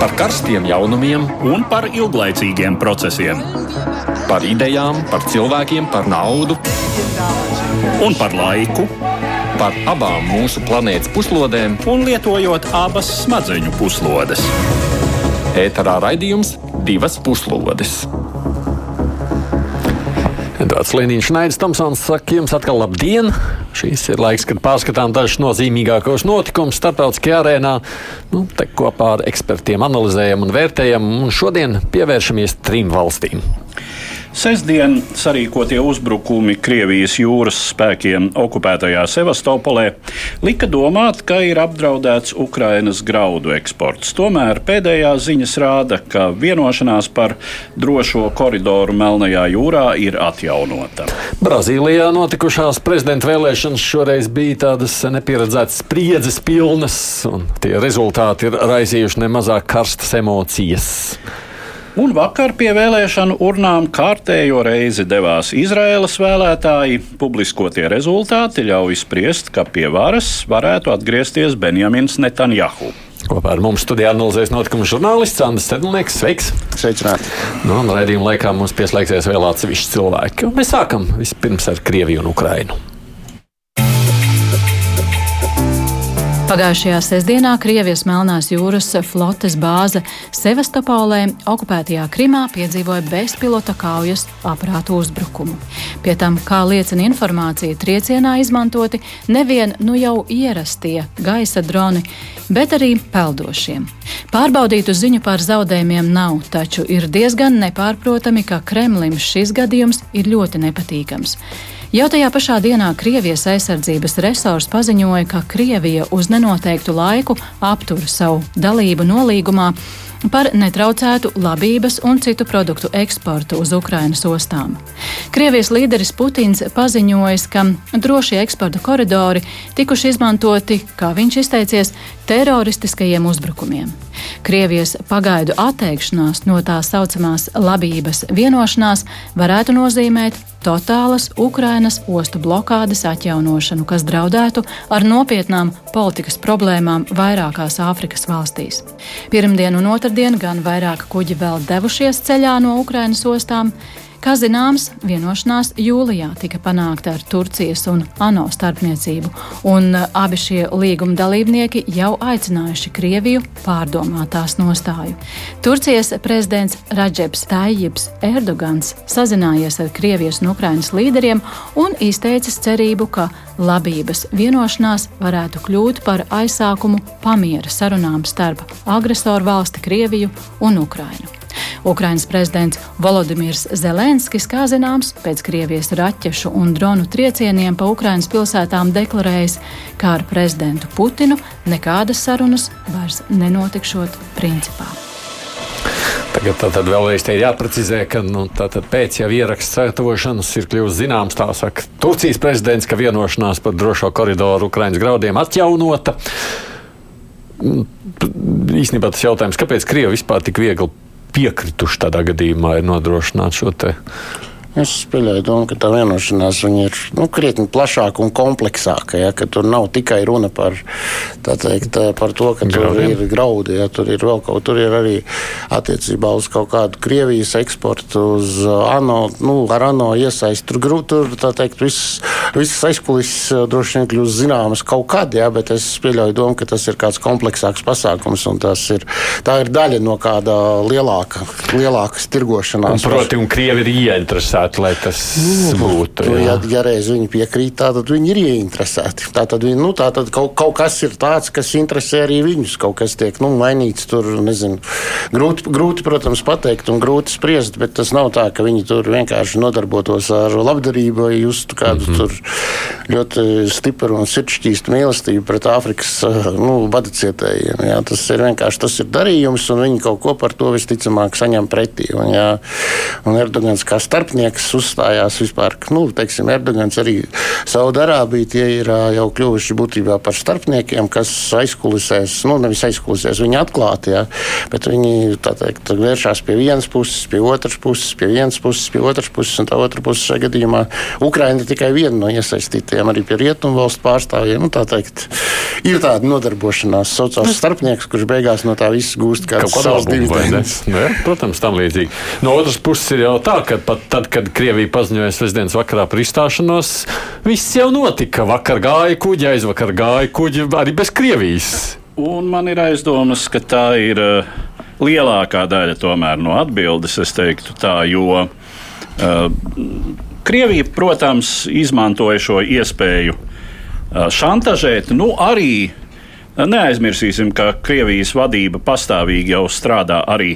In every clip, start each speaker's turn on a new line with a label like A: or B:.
A: par karstiem jaunumiem
B: un par ilglaicīgiem procesiem.
A: Par idejām, par cilvēkiem, par naudu
B: un par laiku.
A: Par abām mūsu planētas puslodēm,
B: un lietojot abas smadzeņu puslodes.
A: Ēterā raidījums divas puslodes.
C: Edvards Liniņš, Naidis Tomsons saka jums atkal labdien! Šīs ir laiks, kad pārskatām dažus nozīmīgākos notikumus starptautiskajā arēnā. Nu, te kopā ar ekspertiem analizējam un vērtējam, un šodien pievēršamies trim valstīm.
B: Sestdien sarīkotie uzbrukumi Krievijas jūras spēkiem okupētajā Sevastopolē lika domāt, ka ir apdraudēts Ukrainas graudu eksports. Tomēr pēdējās ziņas rāda, ka vienošanās par drošo koridoru Melnajā jūrā ir atjaunota.
C: Brazīlijā notikušās prezidenta vēlēšanas šoreiz bija tādas nepieredzētas spriedzes pilnas, un tie rezultāti ir raisījuši nemazāk karstas emocijas.
B: Un vakar pie vēlēšanu urnām kārtējo reizi devās Izraēlas vēlētāji. Publiskotie rezultāti ļauj spriest, ka pie varas varētu atgriezties Benjamins Netanjahu.
C: Kopā ar mums studijā analizēs notikumu žurnālists Andris Sedlnieks. Sveiks!
D: Sveicināti!
C: Nu, un raidījuma laikā mums pieslēgsies vēl atsevišķi cilvēki. Un mēs sākam vispirms ar Krieviju un Ukrainu.
E: Pagājušajā sestdienā Krievijas Melnās jūras flotes bāze Sevastopolē, okupētajā Krimā, piedzīvoja bezpilota kaujas aparātu uzbrukumu. Pie tam, kā liecina informācija, triecienā izmantoti nevien nu jau ierastie gaisa droni, bet arī peldošie. Pārbaudītu ziņu par zaudējumiem nav, taču ir diezgan nepārprotami, ka Kremlim šis gadījums ir ļoti nepatīkams. Jau tajā pašā dienā Krievijas aizsardzības resors paziņoja, ka Krievija uz nenoteiktu laiku aptur savu dalību nolīgumā par netraucētu labības un citu produktu eksportu uz Ukrainas ostām. Krievijas līderis Putins paziņojis, ka drošie eksporta koridori tikuši izmantoti, kā viņš izteicies, teroristiskajiem uzbrukumiem. Krievijas pagaidu atteikšanās no tā saucamās labības vienošanās varētu nozīmēt totālas Ukrainas ostu blokādes atjaunošanu, kas draudētu ar nopietnām politikas problēmām vairākās Āfrikas valstīs. Pirmdien un otrdien gan vairāk kuģi vēl devušies ceļā no Ukrainas ostām. Kā zināms, vienošanās jūlijā tika panākta ar Turcijas un ANO starpniecību, un abi šie līguma dalībnieki jau aicinājuši Krieviju pārdomāt tās nostāju. Turcijas prezidents Radžeps Tajibs Erdogans sazinājies ar Krievijas un Ukrainas līderiem un izteicis cerību, ka labības vienošanās varētu kļūt par aizsākumu pamiera sarunām starp agresoru valsti Krieviju un Ukrainu. Ukrainas prezidents Volodimirs Zelenskis, kā zināms, pēc Krievijas raķešu un dronu triecieniem pa Ukrainas pilsētām deklarējis, ka ar prezidentu Putinu nekādas sarunas vairs nenotikšot principā.
C: Tagad tā tad vēlreiz te ir jāprecizē, ka nu, pēc jau ieraksta sagatavošanas ir kļuvis zināms, tā saka Turcijas prezidents, ka vienošanās par drošo koridoru Ukraiņas graudiem atjaunota. Īstenībā tas jautājums, kāpēc Krievija vispār tik viegli piekrituši tādā gadījumā ir nodrošināt šo te
D: Es pieļauju domu, ka tā vienošanās ir nu, krietni plašāka un kompleksāka. Ja, tur nav tikai runa par, teikt, par to, ka tur Graudiem. ir graudi, ja, tur ir vēl kaut kas, tur ir arī attiecībā uz kaut kādu Krievijas eksportu, uz ANO, nu, ar ANO iesaistu. Tur grūti, tur teikt, viss, visas aizkulisēs uh, droši vien kļūst zināmas kaut kad, ja, bet es pieļauju domu, ka tas ir kāds kompleksāks pasākums un tas ir, tā ir daļa no kāda lielāka, lielākas tirgošanās.
C: Un, proti, un Krievi ir ieinteresēti gribētu, lai tas nu, būtu.
D: Jā. Ja, ja reiz viņi piekrīt, tad viņi ir ieinteresēti. Tātad, nu, tātad kaut, kaut kas ir tāds, kas interesē arī viņus. Kaut kas tiek nu, mainīts tur, nezinu. Grūti, grūti, protams, pateikt un grūti spriest, bet tas nav tā, ka viņi tur vienkārši nodarbotos ar labdarību vai justu kādu mm -hmm. ļoti stipru un sirdšķīstu mīlestību pret Āfrikas nu, badicietējiem. Jā. Tas ir vienkārši tas ir darījums, un viņi kaut ko par to visticamāk saņem pretī. Un, jā, un Erdogans kā starpnieks kas uzstājās vispār. Nu, teiksim, Erdogans arī Saudarābija tie ir jau kļuvuši būtībā par starpniekiem, kas aizkulisēs, nu nevis aizkulisēs, viņi atklāti, ja, bet viņi teikt, vēršās pie vienas puses, pie otras puses, pie vienas puses, pie otras puses, un tā otra puse šajā gadījumā Ukraina ir tikai viena no iesaistītajiem, arī pie rietumu valstu pārstāvjiem. Nu, tā teikt, ir tāda nodarbošanās, saucās starpnieks, kurš beigās no tā viss gūst kādu savus dividendus.
C: Nu, ja, protams, tam līdzīgi. No otras puses ir jau tā, ka pat tad, kad Krievija paziņoja sestdienas vakarā par izstāšanos, viss jau notika. Vakar gāja kuģi, aizvakar gāja kuģi arī bez Krievijas.
B: Un man ir aizdomas, ka tā ir uh, lielākā daļa no atbildes, es teiktu tā, jo uh, Krievija, protams, izmantoja šo iespēju uh, šantažēt, nu arī Neaizmirsīsim, ka Krievijas vadība pastāvīgi jau strādā arī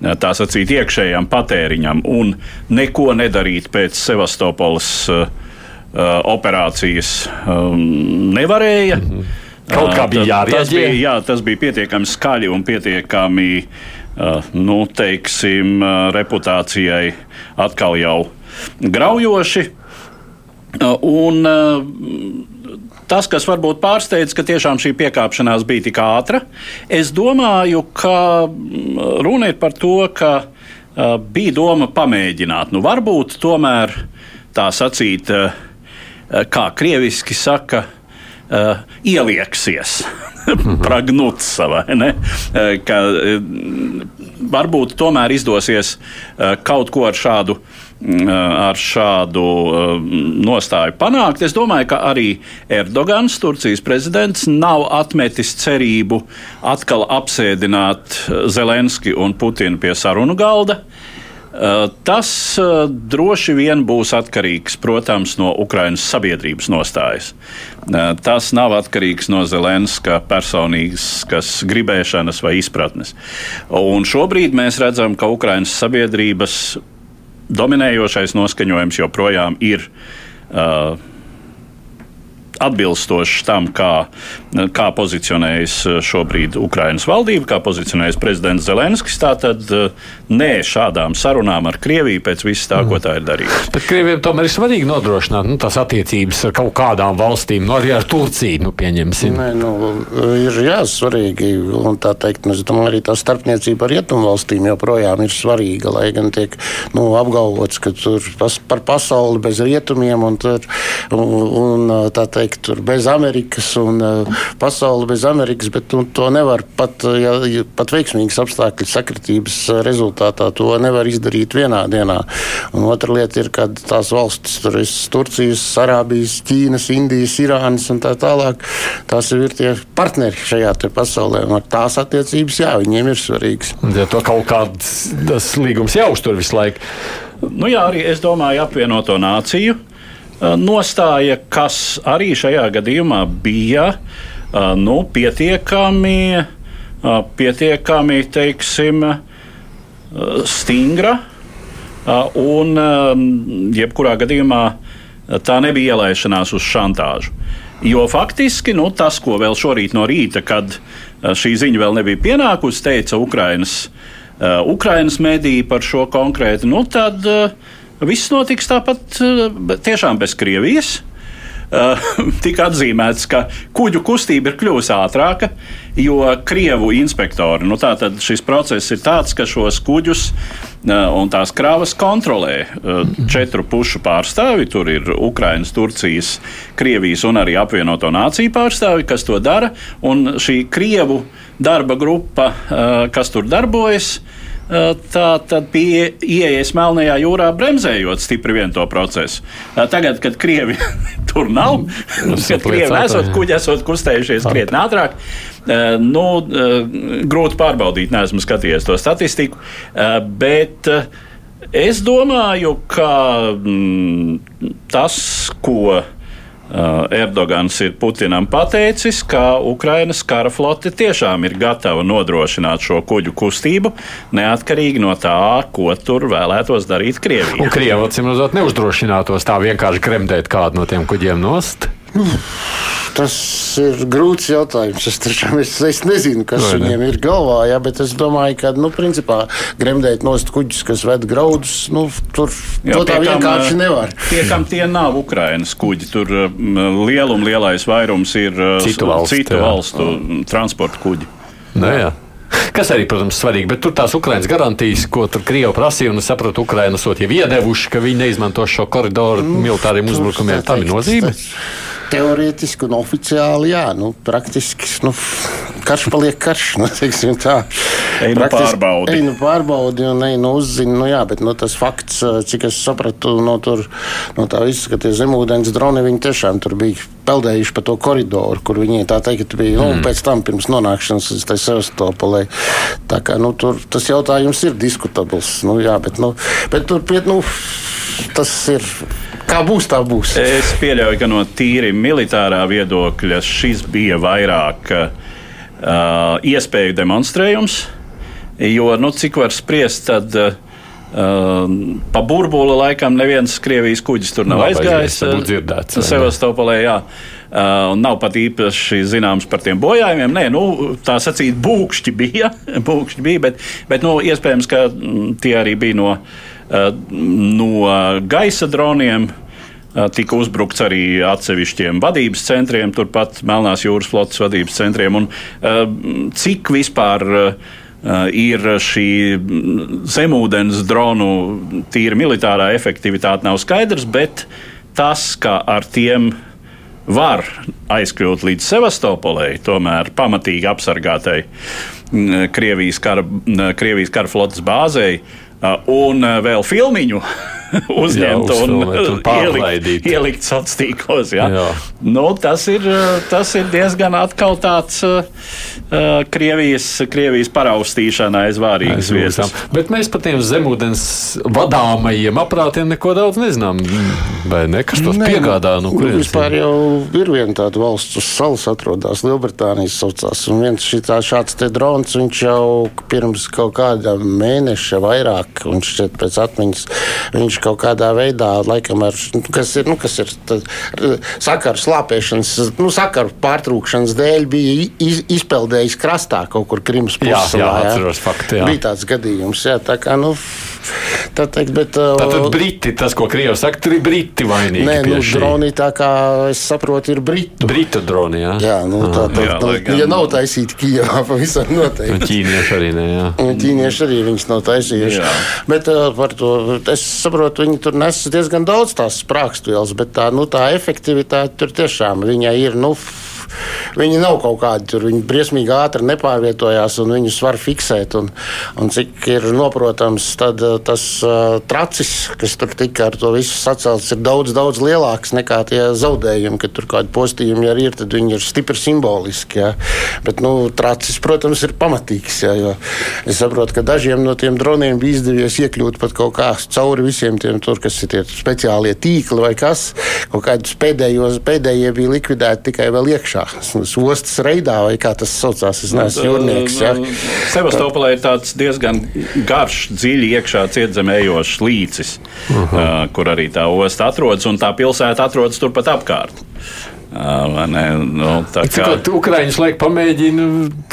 B: tā sacīt iekšējam patēriņam un neko nedarīt pēc Sevastopolas uh, operācijas um, nevarēja. Mm -hmm.
C: Kaut kā bija jārēģē.
B: Tas bija, jā, tas bija pietiekami skaļi un pietiekami, uh, nu, teiksim, uh, reputācijai atkal jau graujoši. Uh, un, Tas, kas varbūt pārsteidz, ka tiešām šī piekāpšanās bija tik ātra, es domāju, ka mm, runa ir par to, ka uh, bija doma pamēģināt. Nu, varbūt tomēr tā sacīt, uh, kā krieviski saka, uh, ielieksies. Pragnuts vai ne? Ka varbūt tomēr izdosies kaut ko ar šādu uh, ar šādu nostāju panākt. Es domāju, ka arī Erdogans, Turcijas prezidents, nav atmetis cerību atkal apsēdināt Zelenski un Putinu pie sarunu galda. Tas droši vien būs atkarīgs, protams, no Ukraiņas sabiedrības nostājas. Tas nav atkarīgs no Zelenska personīgas gribēšanas vai izpratnes. Un šobrīd mēs redzam, ka Ukraiņas sabiedrības dominējošais noskaņojums joprojām ir. Uh, atbilstošs tam, kā, kā pozicionējas šobrīd Ukraiņas valdība, kā pozicionējas prezidents Zelenskis. Tātad nē šādām sarunām ar Krieviju pēc viss tā, ko tā ir darījusi.
C: Bet Krievijam tomēr ir svarīgi nodrošināt nu, tās attiecības ar kaut kādām valstīm, nu, arī ar Turciju, nu, pieņemsim.
D: Nē, nu, ir jā, svarīgi, un tā teikt, nu, es domāju, arī tā starpniecība ar rietumu valstīm joprojām ir svarīga, lai gan tiek nu, apgalvots, ka tur pas, par pasauli bez rietumiem un, tur, un, un tā teikt, teikt, tur bez Amerikas un uh, pasauli bez Amerikas, bet nu, to nevar pat, ja, pat veiksmīgas apstākļu sakritības rezultātā to nevar izdarīt vienā dienā. Un otra lieta ir, kad tās valstis, tur ir Turcijas, Arābijas, Ķīnas, Indijas, Irānas un tā tālāk, tās ir tie partneri šajā pasaulē. Un tās attiecības, jā, viņiem ir svarīgas.
C: Ja to kaut kāds līgums jāuztur visu laiku.
B: Nu jā, arī es domāju apvienoto nāciju Eh, nostāja, kas arī šajā gadījumā bija eh, nu, pietiekami, eh, pietiekami teiksim, stingra. Un, jebkurā gadījumā, tā nebija ielaišanās uz šantāžu. Jo faktiski nu, tas, ko vēl šorīt no rīta, kad šī ziņa vēl nebija pienākusi, teica Ukrainas, Ukrainas mediji par šo konkrēti, nu, tad uh, Viss notiks tāpat eh, tiešām bez Krievijas. Uh, tika atzīmēts, ka kuģu kustība ir kļuvusi ātrāka, jo krievu inspektori, nu tātad šis process ir tāds, ka šos kuģus uh, un tās kravas kontrolē četru pušu pārstāvi. Tur ir Ukrainas, Turcijas, Krievijas un arī apvienoto nāciju pārstāvi, kas to dara. Un šī krievu darba grupa, kas tur darbojas, tā tad bija ieejas Melnajā jūrā, bremzējot stipri vien to procesu. Tagad, kad Krievi tur nav, kad Krievi esot kuģi, esot kustējušies krietni ātrāk, nu, grūti pārbaudīt, neesmu skatījies to statistiku, bet es domāju, ka mm, tas, ko Erdogans ir Putinam pateicis, ka Ukrainas kara flote tiešām ir gatava nodrošināt šo kuģu kustību, neatkarīgi no tā, ko tur vēlētos darīt Krievija.
C: Un Krievija, acīm redzot, neuzdrošinātos tā vienkārši kremdēt kādu no tiem kuģiem nost.
D: Nu, tas ir grūts jautājums. Es, tiešām, es, es nezinu, kas Vai viņiem ne? ir galvā. Jā, bet es domāju, ka nu, principā, gremdēt nost kuģus, kas ved graudus, nu, tur jā, to tā vienkārši nevar.
B: Tie, kam tie nav Ukrainas kuģi, tur lielum lielais vairums ir
C: citu valstu,
B: citu valstu transporta kuģi.
C: Nē, nu jā. Kas arī, protams, svarīgi, bet tur tās Ukraiņas garantijas, ko tur Krievija prasīja, un es saprotu, Ukraiņa esot jau iedevuši, ka viņi neizmanto šo koridoru mm, militāriem uzbrukumiem. Tam ir nozīme. Tas,
D: teorētiski un oficiāli, jā, nu, praktiski nu, karš paliek karš. Nu, tā
B: ir nu pārbaudi.
D: Ej, nu pārbaudi un ej, nu uzzini, nu jā, bet nu, tas fakts, cik es sapratu no, tur, no tā visa, ka tie zemūdens droni, viņi tiešām tur bija peldējuši pa to koridoru, kur viņi tā teikt bija, nu, mm. pēc tam pirms nonākšanas uz tā Sevastopolē. Tā kā, nu, tur tas jautājums ir diskutabls, nu jā, bet, nu, bet tur, piet, nu, tas ir Kā būs, tā būs.
B: Es pieļauju, ka no tīri militārā viedokļa šis bija vairāk uh, iespēju demonstrējums. Jo, nu, cik var spriest, tad uh, pa burbuli laikam neviens Krievijas kuģis tur nav, nav aizgājis.
C: Tas
B: Sevastopolē, jā. Uh, nav pat īpaši zināms par tiem bojājumiem. Nē, nu, tā sacīt, būkšķi bija, būkšķi bija bet, bet nu, iespējams, ka tie arī bija no Eh, no gaisa droniem. Eh, tika uzbrukts arī atsevišķiem vadības centriem, turpat Melnās jūras flotes vadības centriem. Un, eh, cik vispār ir šī zemūdens dronu tīra militārā efektivitāte, nav skaidrs, bet tas, ka ar tiem var aizkļūt līdz Sevastopolei, tomēr pamatīgi apsargātai mm, Krievijas kara, Krievijas kara flotes bāzei, un uh, vēl filmiņu uzņemt jā, un, un ielikt, ielikt sociālos tīklos. Ja? Jā. Nu, tas, ir, tas ir diezgan atkal tāds uh, Krievijas, Krievijas paraustīšana aiz vārīgas vietas.
C: Bet mēs par tiem zemūdens vadāmajiem aprātiem neko daudz nezinām. Vai ne? Kas tos ne, piegādā? Nu,
D: nu, vispār jau ir viena tāda valsts uz salas atrodas, Lielbritānijas saucās. Un viens šitā, šāds te drons, viņš jau pirms kaut kāda mēneša vairāk, un šķiet pēc atmiņas, viņš kaut kādā veidā, laikam, ar, nu, kas ir, nu, kas ir sakaru slāpēšanas, nu, sakaru pārtrūkšanas dēļ, bija iz, izpeldējis krastā kaut kur Krimas pusē.
C: Jā, jā, atceros faktu. Jā.
D: Bija tāds gadījums, jā, tā kā, nu, tā teikt, bet.
C: Tātad Briti, tas, ko Krievs saka, ir Briti vainīgi.
D: Nē, nu, droni, tā kā es saprotu, ir Britu.
C: Britu droni, jā.
D: Jā, nu, tā, tā, jā, nu, gan... ja nav taisīti Kijavā, pavisam noteikti.
C: Un ķīnieši arī ne, jā.
D: Un ķīnieši arī viņus nav taisījuši. Jā. Bet uh, par to es saprotu, viņi tur nes diezgan daudz tās sprākstvielas, bet tā, nu, tā efektivitāte tur tiešām viņai ir. Nu, viņi nav kaut kādi tur, viņi briesmīgi ātri nepārvietojās un viņus var fiksēt. Un, un cik ir noprotams, tad uh, tas uh, tracis, kas tur tika ar to visu sacelts, ir daudz, daudz lielāks nekā tie zaudējumi, kad tur kādi postījumi arī ir, tad viņi ir stipri simboliski. Jā. Bet, nu, tracis, protams, ir pamatīgs. Jā, es saprotu, ka dažiem no tiem droniem bija izdevies iekļūt pat kaut kā cauri visiem tiem, tur, kas ir tie speciālie tīkli vai kas. Kaut kādus pēdējos, pēdējie bija likvidēti tikai vēl iekšā ostas reidā, vai kā tas saucās. Es neesmu nu, jūrnieks. Ja.
B: Sevastopolē ir tāds diezgan garš, dziļi iekšā cietzemējošs līcis, uh -huh. uh, kur arī tā osta atrodas, un tā pilsēta atrodas turpat apkārt. Uh, nu,
C: kā... Cik Ukrāņus laik pamēģina,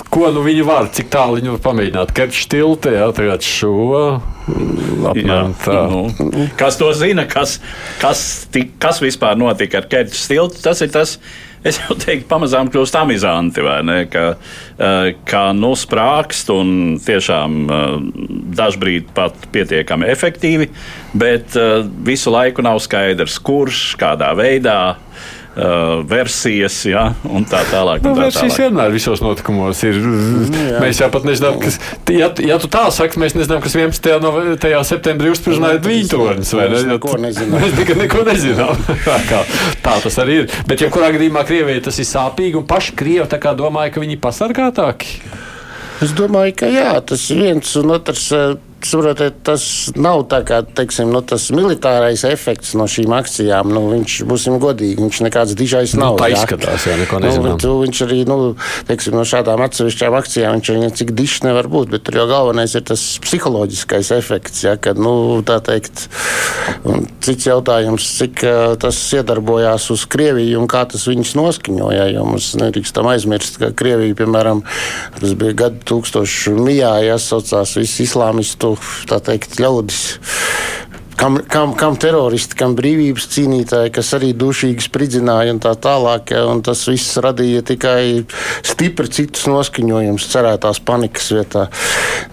C: ko nu viņi var, cik tālu viņi var pamēģināt. Kerčs jā, tagad šo. Apmēram, jā,
B: nu, kas to zina, kas, kas, tik, kas vispār notika ar Kerčs tiltu, tas ir tas, es jau teiktu, pamazām kļūst amizanti, vai ne? Ka, eh, ka nu, sprākst un tiešām eh, dažbrīd pat pietiekami efektīvi, bet eh, visu laiku nav skaidrs, kurš, kādā veidā uh, versijas, ja, un tā tālāk.
C: Nu,
B: tā
C: versijas tālāk. vienmēr visos notikumos ir. Mm, jā. Mēs jau pat nezinām, kas, ja, ja tu tā saki, mēs nezinām, kas 11. No, tajā septembrī uzsprādzināja Vītonis. Mēs neko nezinām. Mēs tikai neko nezinām. tā, tā tas arī ir. Bet, ja kurā gadījumā Krievijai tas ir sāpīgi, un paši Krievi tā kā domāja, ka viņi ir pasargātāki.
D: Es domāju, ka jā, tas ir viens un otrs. Saprotiet, tas nav tā kā teiksim, nu, tas militārais efekts no šīm akcijām. Nu, viņš, būsim godīgi, viņš nekāds dižais nav.
C: Nu, tā izskatās, jā, neko
D: nezinām. Nu, viņš arī, nu, teiksim, no šādām atsevišķām akcijām, viņš arī cik dišs nevar būt, bet tur jau galvenais ir tas psiholoģiskais efekts, ja, kad, nu, tā teikt, un cits jautājums, cik uh, tas iedarbojās uz Krieviju un kā tas viņus noskaņoja, jo mums nedrīkstam aizmirst, ka Krievija, piemēram, tas bija gadu tūkstošu mijā, jāsaucās visi islāmistu teikt, ļaudis. Kam, kam, kam teroristi, kam brīvības cīnītāji, kas arī dušīgi spridzināja un tā tālāk. Ja, un tas viss radīja tikai stipri citus noskaņojumus, cerētās panikas vietā.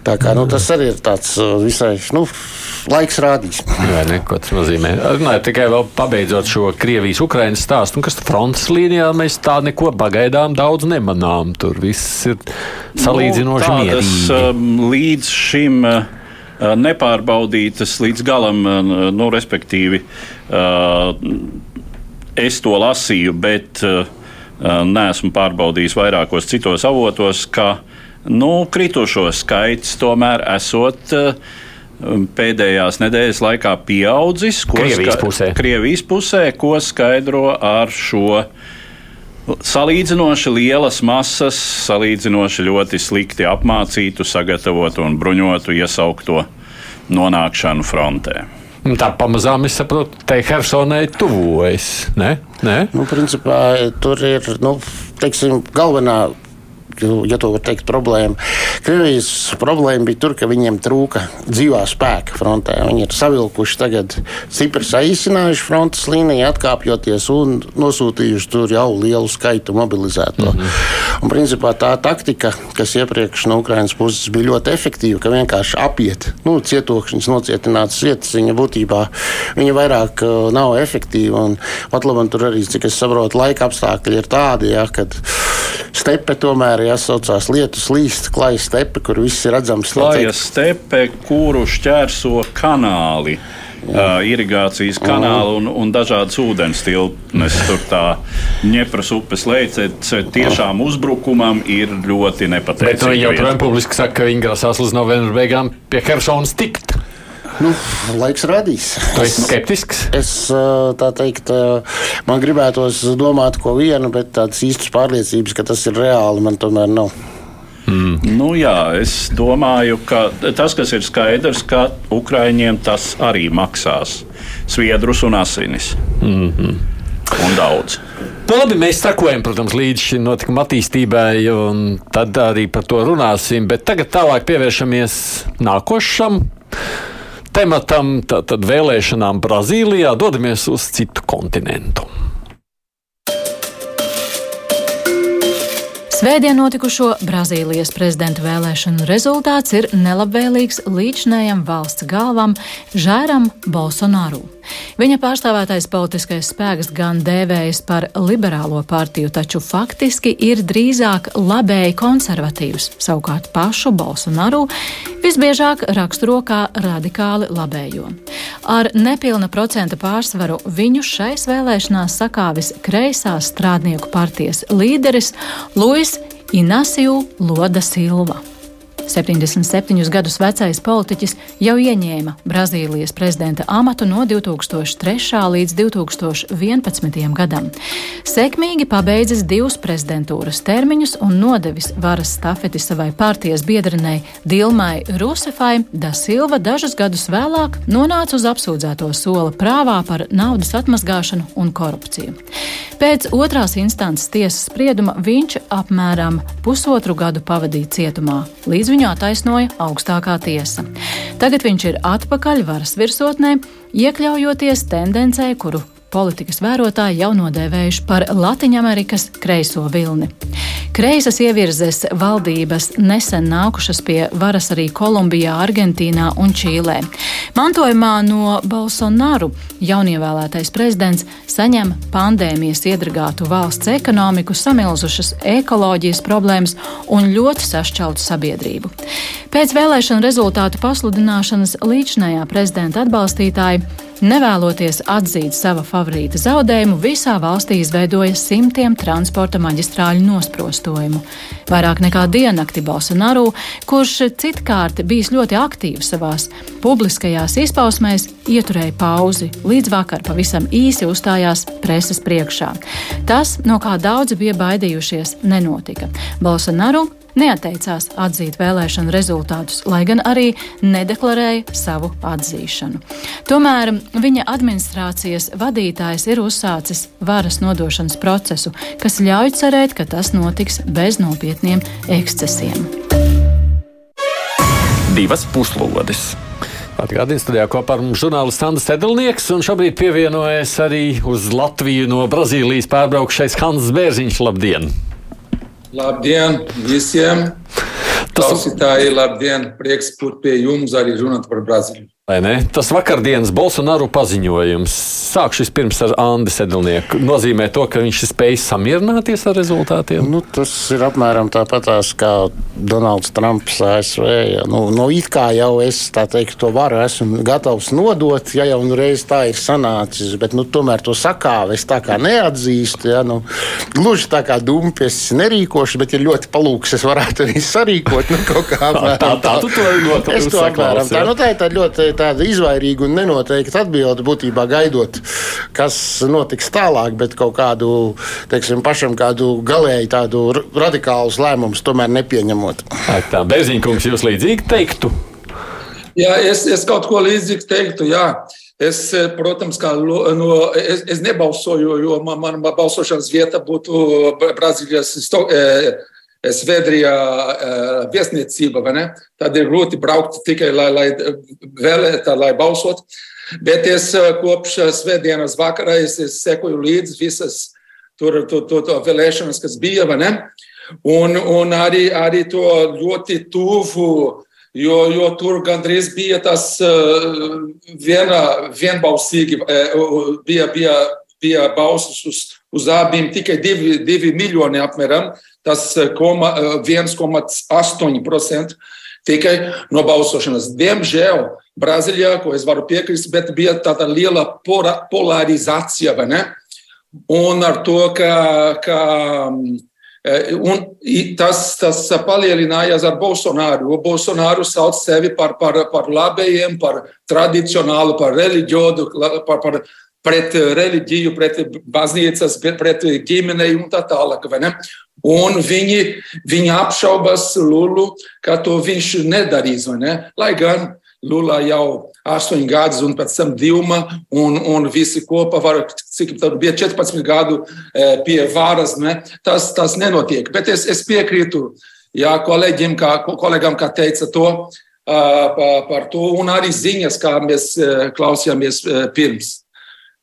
D: Tā kā, nu, tas arī ir tāds uh, visai. Nu, laiks rādīs.
C: Jā, ne, ko tas nozīmē. Runājot tikai vēl pabeidzot šo Krievijas-Ukrainas stāstu, nu, kas frontes līnijā mēs tā neko pagaidām daudz nemanām. Tur viss ir salīdzinoši nu, mierīgi.
B: Um, līdz šim uh, nepārbaudītas līdz galam, uh, nu, respektīvi, uh, es to lasīju, bet neesmu pārbaudījis vairākos citos avotos, ka nu, kritušo skaits tomēr esot pēdējās nedēļas laikā pieaudzis.
C: Krievijas pusē.
B: Krievijas pusē, ko skaidro ar šo salīdzinoši lielas masas, salīdzinoši ļoti slikti apmācītu, sagatavotu un bruņotu iesaukto nonākšanu frontē.
C: Tā pamazām, es saprotu, te Helsonai tuvojas. Ne? Ne?
D: Nu, principā, tur ir nu, teiksim, galvenā ja to var teikt, problēma. Krievijas problēma bija tur, ka viņiem trūka dzīvā spēka frontē. Viņi ir savilkuši tagad stipri saīsinājuši frontes līniju, atkāpjoties un nosūtījuši tur jau lielu skaitu mobilizēto. Mm -hmm. Un, principā, tā taktika, kas iepriekš no Ukrainas puses bija ļoti efektīva, ka vienkārši apiet nu, cietokšņus, nocietinātas vietas, viņa būtībā viņa vairāk uh, nav efektīva. Un, pat labi, tur arī, cik es saprotu, laika apstākļi ir tādi, ja, kad stepe tomēr arī jāsaucās lietus līst, klāja stepe, kur viss ir redzams.
B: Klāja stepe, kuru šķērso kanāli. Uh, irigācijas kanāli un, un dažādas ūdens tilpnes. Tur tā Dņepras upes lejce tiešām uzbrukumam ir ļoti nepatīkami.
C: Bet viņi jau joprojām publiski saka, ka viņi grasās līdz novembra beigām pie Helsonas tikt.
D: Nu, laiks radīs.
C: Tu esi skeptisks?
D: Es tā teikt, man gribētos domāt ko vienu, bet tādas īstas pārliecības, ka tas ir reāli, man tomēr nav.
B: Mm. Nu, jā, es domāju, ka tas, kas ir skaidrs, ka Ukraiņiem tas arī maksās sviedrus un asinis. Mm -hmm. Un daudz.
C: Nu, labi, mēs sekojam, protams, līdz šim notikuma attīstībai, un tad arī par to runāsim. Bet tagad tālāk pievēršamies nākošam tematam, tātad vēlēšanām Brazīlijā, dodamies uz citu kontinentu.
E: Svētdien notikušo Brazīlijas prezidenta vēlēšanu rezultāts ir nelabvēlīgs līdzinējam valsts galvam Žēram Bolsonaru. Viņa pārstāvētais politiskais spēks gan dēvējas par liberālo partiju, taču faktiski ir drīzāk labēji konservatīvs, savukārt pašu Bolsonaru visbiežāk raksturo kā radikāli labējo. Ar nepilna procenta pārsvaru viņu šais vēlēšanās sakāvis kreisās strādnieku partijas līderis Luis Inasiju Loda Silva. 77 gadus vecais politiķis jau ieņēma Brazīlijas prezidenta amatu no 2003. līdz 2011. gadam. Sekmīgi pabeidzis divus prezidentūras termiņus un nodevis varas stafeti savai partijas biedrenei Dilmai Rusefai, Da Silva dažus gadus vēlāk nonāca uz apsūdzēto sola prāvā par naudas atmazgāšanu un korupciju. Pēc otrās instances tiesas sprieduma viņš apmēram pusotru gadu pavadīja cietumā, līdz viņu attaisnoja augstākā tiesa. Tagad viņš ir atpakaļ varas virsotnē, iekļaujoties tendencē, kuru politikas vērotāji jau nodēvējuši par Latvijas kreiso vilni. Kreisas ievirzes valdības nesen nākušas pie varas arī Kolumbijā, Argentīnā un Čīlē. Mantojumā no Bolsonaru jaunievēlētais prezidents saņem pandēmijas iedragātu valsts ekonomiku, samilzušas ekoloģijas problēmas un ļoti sašķeltu sabiedrību. Pēc vēlēšanu rezultātu pasludināšanas līdzinājā prezidenta atbalstītāji Nevēloties atzīt sava favorīta zaudējumu, visā valstī izveidoja simtiem transporta maģistrāļu nosprostu. novestojumu. Vairāk nekā diennakti Bolsonaru, kurš citkārt bijis ļoti aktīvs savās publiskajās izpausmēs, ieturēja pauzi, līdz vakar pavisam īsi uzstājās preses priekšā. Tas, no kā daudzi bija baidījušies, nenotika. Bolsonaru neatteicās atzīt vēlēšanu rezultātus, lai gan arī nedeklarēja savu atzīšanu. Tomēr viņa administrācijas vadītājs ir uzsācis varas nodošanas procesu, kas ļauj cerēt, ka tas notiks bez nopietniem ekscesiem.
A: Divas puslodes!
C: Atgādījums studijā kopā ar mums žurnālists Andris Sedlnieks, un šobrīd pievienojas arī uz Latviju no Brazīlijas pārbraukšais Hans Bērziņš. Labdien!
F: Labdien visiem! Tas... Klausītāji, labdien! Prieks būt pie jums arī runāt par Brazīliju.
C: Tas vakardienas Bolsonaru paziņojums, sākšu vispirms ar Andi Sedlnieku, nozīmē to, ka viņš ir spējis samierināties ar rezultātiem?
D: Nu, tas ir apmēram tāpatās kā Donalds Trumps ASV. Ja. Nu, nu, it kā jau es teikt, to varu esmu gatavs nodot, ja jau nu reiz tā ir sanācis, bet nu, tomēr to sakāvi es tā kā neatzīstu. Ja. Nu, gluži tā kā dumpis nerīkošu, bet ir ļoti palūks, es varētu arī sarīkot. Nu,
C: kā, apmēram, tā, tā, tā, tu to ļoti
D: es to apmēram tā. Nu, tā ir tā ļoti tāda izvairīga un nenoteikta atbilde, būtībā gaidot, kas notiks tālāk, bet kaut kādu, teiksim, pašam kādu galēji tādu radikālu lēmumu tomēr nepieņemot.
C: Tā Beziņkungs jūs līdzīgi teiktu?
F: Jā, es, es kaut ko līdzīgu teiktu. Jā. Es, protams, kā no, es, es nebalsoju, jo man, man balsošanas vieta būtu Brazīlijas Svētdrijā viesniecība, tad ir grūti braukt tikai lai, lai vēlētu, lai balsot. Bet es kopš svētdienas vakarā es, es sekoju līdzi visas tur, tur, tur, tur vēlēšanas, kas bija. Un, un arī, arī to ļoti tuvu, jo, jo tur gandrīz bija tas viena, vienbalsīgi, bija, bija, bija balsis uz, uz abiem, tikai divi, divi miljoni apmēram tas 1,8% eh, tikai no balsošanas. Diemžēl Brazīlijā, ko es varu piekrist, bet bija tāda liela polarizācija, vai ne? Un ar to, ka, ka eh, un tas, tas palielinājās ar Bolsonaru. Bolsonaru sauc sevi par, par, par labējiem, par tradicionālu, par reliģiodu, par, par pret reliģiju, pret baznīcas, pret ģimenei un tā tālāk. Un viņi, viņi apšaubas Lulu, ka to viņš nedarīs. Ne? Lai gan Lula jau astoņi gadus, un pēc tam Dilma, un, un visi kopā var, cik tad bija 14 gadu e, pie varas, ne? tas, tas nenotiek. Bet es, es piekrītu jā, kolēģiem, kā, kolēģam, kā teica to par, par to, un arī ziņas, kā mēs klausījāmies pirms.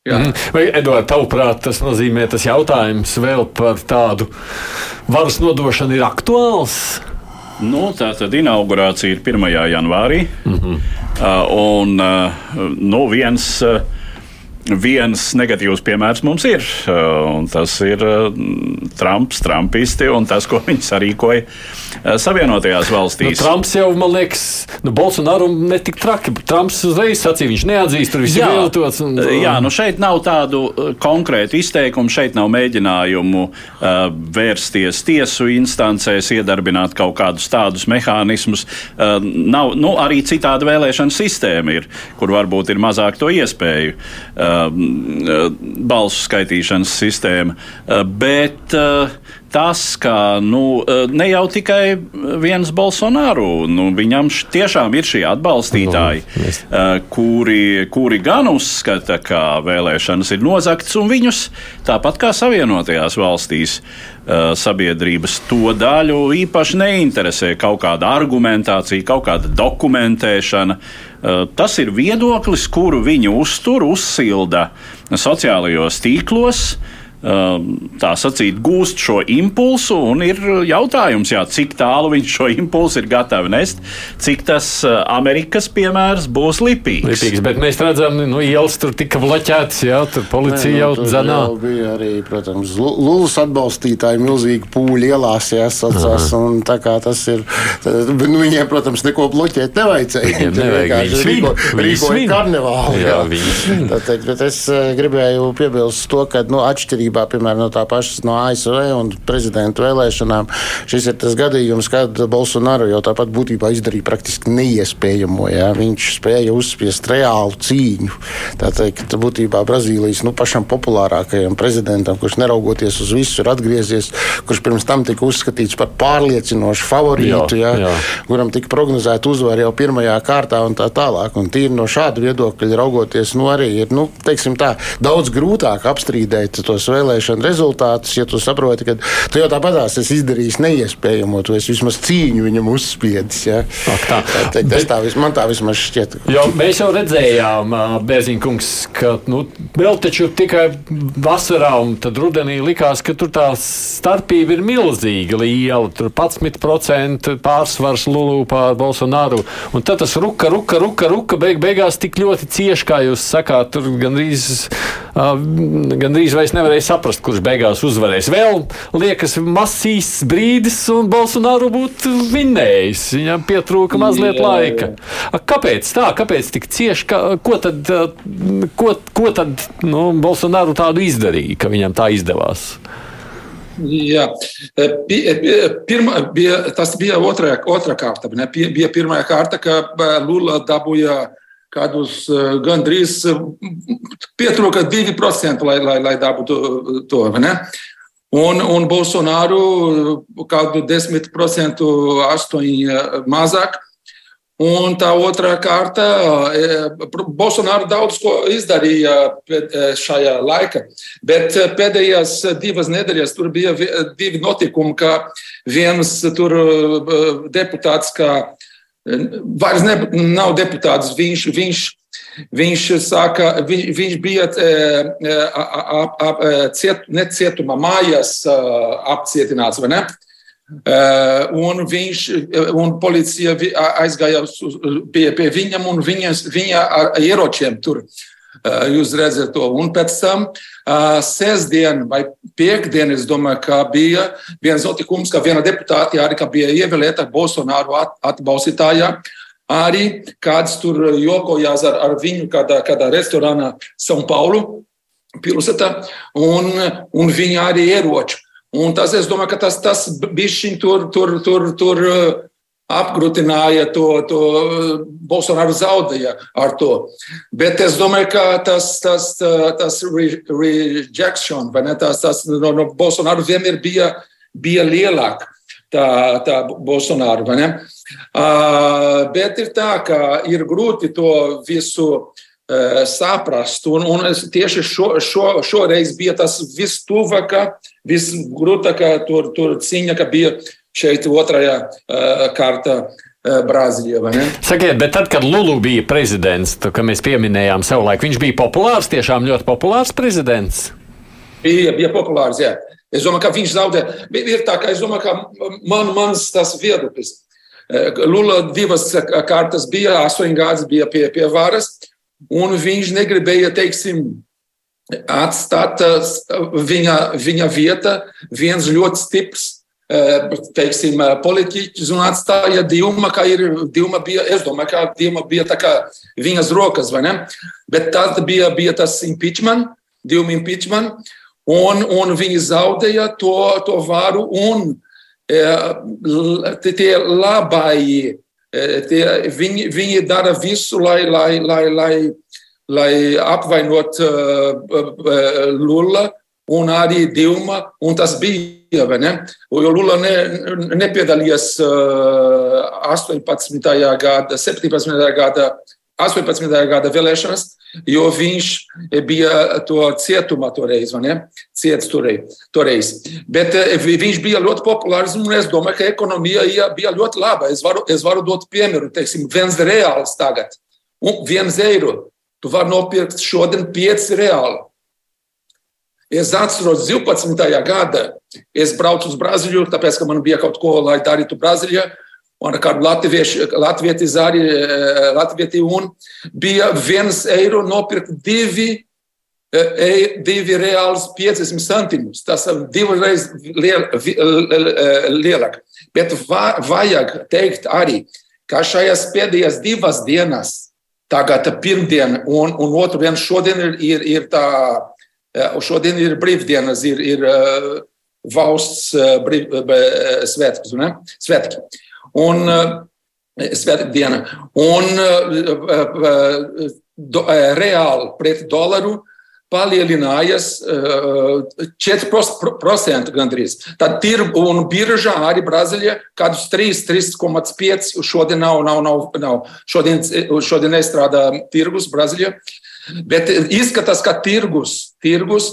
C: Jā. Mhm. Vai, Edvards, tavuprāt, tas nozīmē, tas jautājums vēl par tādu varas nodošanu ir aktuāls?
B: Nu, tā tad inaugurācija ir 1. janvārī. Mm -hmm. uh, un uh, nu, viens. Uh, viens negatīvs piemērs mums ir. Uh, tas ir uh, Trumps, Trumpisti un tas, ko viņi sarīkoja uh, Savienotajās valstīs.
C: Nu, Trumps jau, man liekas, nu, Bolsonaro netik traki. Trumps uzreiz sacīja, viņš neatzīst, tur viss ir viltots. Un,
B: un... Jā, nu šeit nav tādu konkrētu izteikumu, šeit nav mēģinājumu uh, vērsties tiesu instancēs, iedarbināt kaut kādus tādus mehānismus. Uh, nav, nu, arī citāda vēlēšana sistēma ir, kur varbūt ir mazāk to iespēju. Uh, balsu skaitīšanas sistēma. Uh, bet uh, tas, ka nu, ne jau tikai viens Bolsonaro, nu, viņam tiešām ir šie atbalstītāji, no, kuri, kuri gan uzskata, ka vēlēšanas ir nozagtas, un viņus tāpat kā Savienotajās valstīs sabiedrības to daļu īpaši neinteresē kaut kāda argumentācija, kaut kāda dokumentēšana. Tas ir viedoklis, kuru viņi uztur, uzsilda sociālajos tīklos. Ehm, tā sacīt, gūst šo impulsu, un ir jautājums, jā, cik tālu viņš šo impulsu ir gatavs nest, cik tas eh, Amerikas piemērs būs lipīgs.
C: lipīgs bet mēs redzam, nu, ielas tur tika bloķētas, jā, tur policija Nē, nu, jau dzenā. Jau
D: bija arī, protams, Lūlas atbalstītāji milzīgi pūļi ielās, jāsacās, un tā kā tas ir, tad, nu, viņiem, protams, neko bloķēt nevajadzēja.
C: Viņiem nevajag,
D: rīko, rīkoja karnevālu. Jā, jā. svin. Bet es eh, gribēju piebilst to, ka, nu, atšķirīgi būtībā, piemēram, no tā pašas no ASV un prezidenta vēlēšanām, šis ir tas gadījums, kad Bolsonaro jau tāpat būtībā izdarīja praktiski neiespējamo. Jā. Viņš spēja uzspiest reālu cīņu. Tā teikt, būtībā Brazīlijas nu, pašam populārākajam prezidentam, kurš neraugoties uz visu ir atgriezies, kurš pirms tam tika uzskatīts par pārliecinošu favorītu, jā, jā. Jā, kuram tika prognozēta uzvara jau pirmajā kārtā un tā tālāk. Un tīri no šāda viedokļa raugoties, nu, arī ir nu, tā, daudz grūtāk apstrīdēt tos vēlēšanu rezultātus, ja tu saproti, ka tu jau tāpatās esi izdarījis neiespējamo, tu esi vismaz cīņu viņam uzspiedis. Ja? Ak, tā. Tā, tā, tas tā, man tā vismaz šķiet.
C: Jo, mēs jau redzējām, Bērziņkungs, ka nu, vēl taču tikai vasarā un tad rudenī likās, ka tur tā starpība ir milzīga liela. Tur 11% pārsvars Lulu pār Bolsonaru. Un tad tas ruka, ruka, ruka, ruka beig, beigās tik ļoti cieši, kā jūs sakāt, tur gandrīz, uh, gandrīz vairs nevarēja saprast, kurš beigās uzvarēs. Vēl liekas masīs brīdis, un Bolsonaru būtu vinnējis. Viņam pietrūka mazliet jā, laika. Jā. Kāpēc tā? Kāpēc tik cieši? Ka, ko tad, ko, ko tad nu, Bolsonaru tādu izdarīja, ka viņam tā izdevās?
F: Jā, pirma, bija, tas bija otrā, otrā kārta. Ne? Bija pirmā kārta, ka Lula dabūja kādus gandrīz pietrūka 2%, lai, lai, lai dabūtu to. Ne? Un, un Bolsonaru kādu 10%, 8% mazāk. Un tā otrā kārta, Bolsonaro daudz ko izdarīja šajā laikā, bet pēdējās divas nedēļas tur bija divi notikumi, ka viens tur deputāts, kā vairs ne, nav deputāts, viņš, viņš, viņš saka, viņš, viņš bija ap, ap, ciet, ne cietuma mājās apcietināts, un viņš un policija aizgāja pie, pie viņam un viņas, viņa ar ieročiem tur. Uh, jūs redzat to. Un pēc tam uh, sestdien vai piekdien, es domāju, ka bija viens notikums, ka viena deputāte arī bija ievēlēta Bolsonaru at, atbalstītājā. Arī kāds tur jokojās ar, ar viņu kādā, kādā restorānā São Paulo pilsētā, un, un viņa arī ieroči. Un tas, es domāju, ka tas, tas bišķiņ tur, tur, tur, tur uh, apgrūtināja to, to Bolsonaru zaudēja ar to. Bet es domāju, ka tas, tas, tas rejection, vai ne, tas, tas no, no Bolsonaru vienmēr bija, bija lielāk. Tā, tā ne? Uh, bet ir tā, ka ir grūti to visu uh, saprast. Un, un tieši šo, šo, šoreiz bija tas vistuvākais visgrūtākā tur, tur cīņa, ka bija šeit otrajā uh, kārtā. Uh, Brazīlijā.
C: Sakiet, bet tad, kad Lulu bija prezidents, tad, kad mēs pieminējām sev laiku, viņš bija populārs, tiešām ļoti populārs prezidents.
F: Bija, bija populārs, jā. Es domāju, ka viņš zaudē. Ir tā, ka es domāju, ka man, mans tas viedoklis. Lula divas kārtas bija, astoņas gadus bija pie, pie varas, un viņš negribēja, teiksim, atstāt viņa, viņa vieta viens ļoti stiprs. Teiksim, politiķis un atstāja Dilma, kā ir Dilma bija, es domāju, ka Dilma bija tā kā viņas rokas, vai ne? Bet tas bija, bija tas impeachment, Dilma impeachment, un, un viņi zaudēja to, to varu un tie labai, tie, viņi, viņi dara visu, lai, lai, lai, lai lai apvainot uh, uh, Lula un arī Dilma, un tas bija, ne? Jo Lula ne, nepiedalījās uh, 18. gada, 17. gada, 18. gada vēlēšanas, jo viņš bija to cietumā toreiz, vai ne? Ciets toreiz. Bet viņš bija ļoti populārs, un es domāju, ka ekonomija bija ļoti laba. Es varu, es varu dot piemēru, teiksim, viens reāls tagad, un viens eiro Tu vari nopirkt šodien 5 reāli. Es atceros, 12. gada es braucu uz Brazīliju, tāpēc, ka man bija kaut ko, lai darītu Brazīlijā. Un ar kādu latviešu arī eh, Latviju un bija viens eiro nopirkt divi, eh, divi reāls 50 centimus. Tas ir divreiz liel, lielāk. Bet vajag teikt arī, ka šajās pēdējās divas dienas Tagad pirmdiena un, un otru dienu šodien ir, ir, ir tā Šodien ir brīvdienas, ir, ir valsts brīv, svētki. svētki. Un svētdiena. Un do, reāli pret dolāru palielinājās 4% gandrīz. Tad tirgu un biržā arī Brazīlija kādus 3, 3,5 šodien nav, nav, nav, nav. Šodien, šodien nestrādā tirgus Brazīlijā. Bet izskatās, ka tirgus, tirgus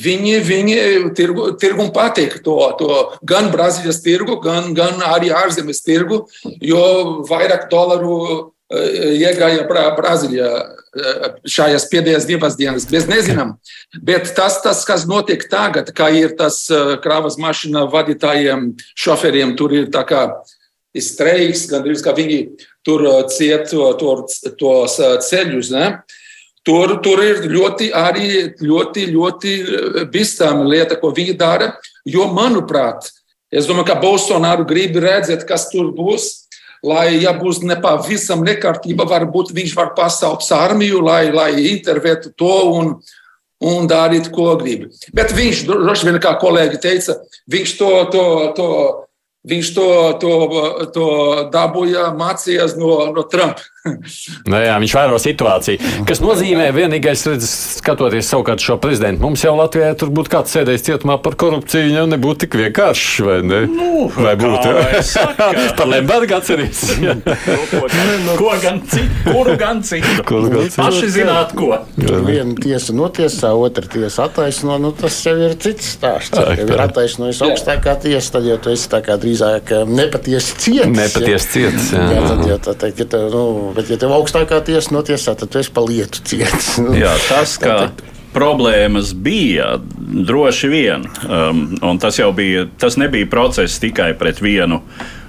F: viņi, viņi tirgu, tirgum patīk to, to gan Brazīlijas tirgu, gan, gan arī ārzemes tirgu, jo vairāk dolāru iegāja Brazīlijā šajās pēdējās divas dienas. Mēs nezinām, bet tas, tas, kas notiek tagad, kā ir tas kravas mašīna vadītājiem, šoferiem, tur ir tā kā streiks, gandrīz kā viņi tur ciet to, to, tos ceļus. Ne? Tur, tur ir ļoti, arī ļoti, ļoti bīstama lieta, ko viņi dara. Jo, manuprāt, es domāju, ka Bolsonaro grib redzēt, kas tur būs lai, ja būs nepavisam nekārtība, varbūt viņš var pasaukt armiju, lai, lai intervētu to un, un darīt, ko grib. Bet viņš, droši vien, kā kolēģi teica, viņš to, to, to Viņš to, to, to dabūja, mācījās no, no Trumpa.
C: Nu, jā, viņš vēro situāciju. Kas nozīmē, vienīgais, redz, skatoties savukārt šo prezidentu, mums jau Latvijā tur būtu kāds sēdējis cietumā par korupciju, jau nebūtu tik vienkārši, vai ne?
B: Nu,
C: vai būtu? par Lembergu atcerīs.
B: ko gan citu? Kuru gan citu? Kuru gan citu? Paši zināt, ko.
D: Tur viena tiesa notiesā, otra tiesa attaisno, nu tas jau ir cits stāsts. Ja ir attaisnojis augstākā tiesa, tad jau tu esi tā kā drīz drīzāk nepatiesi ciets.
C: Nepatiesi ciets. Jā, jā
D: tad, ja, tā teikt, ja tev, nu, bet, ja tev augstākā tiesa notiesā, tad tu esi pa lietu ciets.
B: jā, tas, ka problēmas bija droši vien, um, un tas jau bija, tas nebija process tikai pret vienu.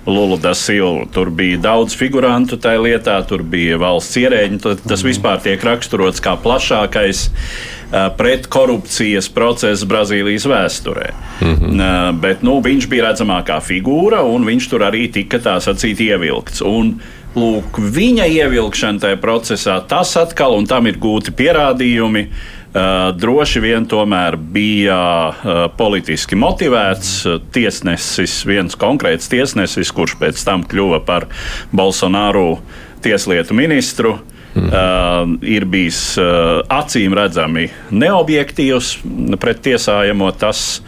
B: Lulu da Silva. Tur bija daudz figurantu tajā lietā, tur bija valsts ierēģi. Tas mhm. vispār tiek raksturots kā plašākais uh, pretkorupcijas process Brazīlijas vēsturē. Mm -hmm. Bet nu, viņš bija redzamākā figūra, un viņš tur arī tika tā sacīt ievilkts. Un, Lūk, viņa ievilkšana tajā procesā, tas atkal, un tam ir gūti pierādījumi, Uh, droši vien tomēr bija uh, politiski motivēts tiesnesis, viens konkrēts tiesnesis, kurš pēc tam kļuva par Bolsonaru tieslietu ministru. Uh, Mm. Uh, ir bijis uh, acīm redzami neobjektīvs pret tiesājamo. Tas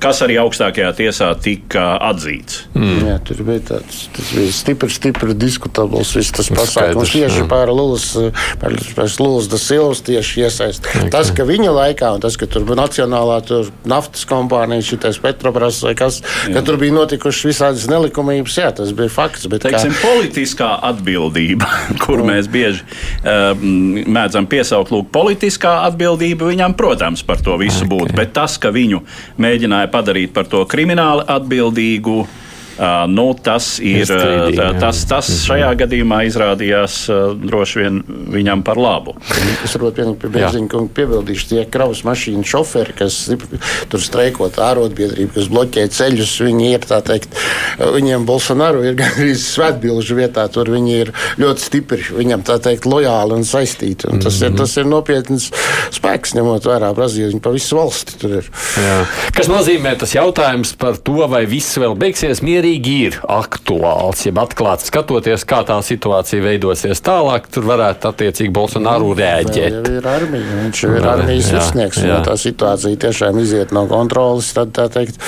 B: kas arī augstākajā tiesā tika atzīts.
D: Mm. Jā, tur bija tāds bija stipri, stipri diskutabls viss tas pasākums tieši par da Silvas tieši iesaist. Okay. Tas, ka viņa laikā, un tas, ka tur bija nacionālā tur naftas kompānija, šitais Petrobras vai kas, jā. ka tur bija notikušas visādas nelikumības, jā, tas bija fakts. Bet
B: Teiksim, kā... politiskā atbildība, kuru mm. mēs bieži um, mēdzam piesaukt, lūk, politiskā atbildība viņam, protams, par to visu okay. būtu, bet tas, ka viņu mēģināja padarīt par to krimināli atbildīgu. Nu, tas ir strīdīgi, uh, tas, tas mhm. šajā gadījumā izrādījās droši vien viņam par labu.
D: Es varbūt piebildīšu, tie kravas mašīnu šoferi, kas tur streikot ārotbiedrību, kas bloķē ceļus, viņi ir tā teikt, viņiem Bolsonaro ir gandrīz svētbilžu vietā, tur viņi ir ļoti stipri, viņam tā teikt lojāli un saistīti. Un tas, mm -hmm. ir, mhm. tas ir nopietns spēks, ņemot vērā Brazīliju, viņi pa visu valsti tur ir.
C: Jā. Kas nozīmē tas jautājums par to, vai viss vēl beigsies mierīgi? Mierīgi ir aktuāls, jeb atklāts skatoties, kā tā situācija veidosies tālāk, tur varētu attiecīgi Bolsonaro rēģēt.
D: Ja ir armija, viņš jau ir armijas virsnieks, un ja tā situācija tiešām iziet no kontrolas, tad tā teikt,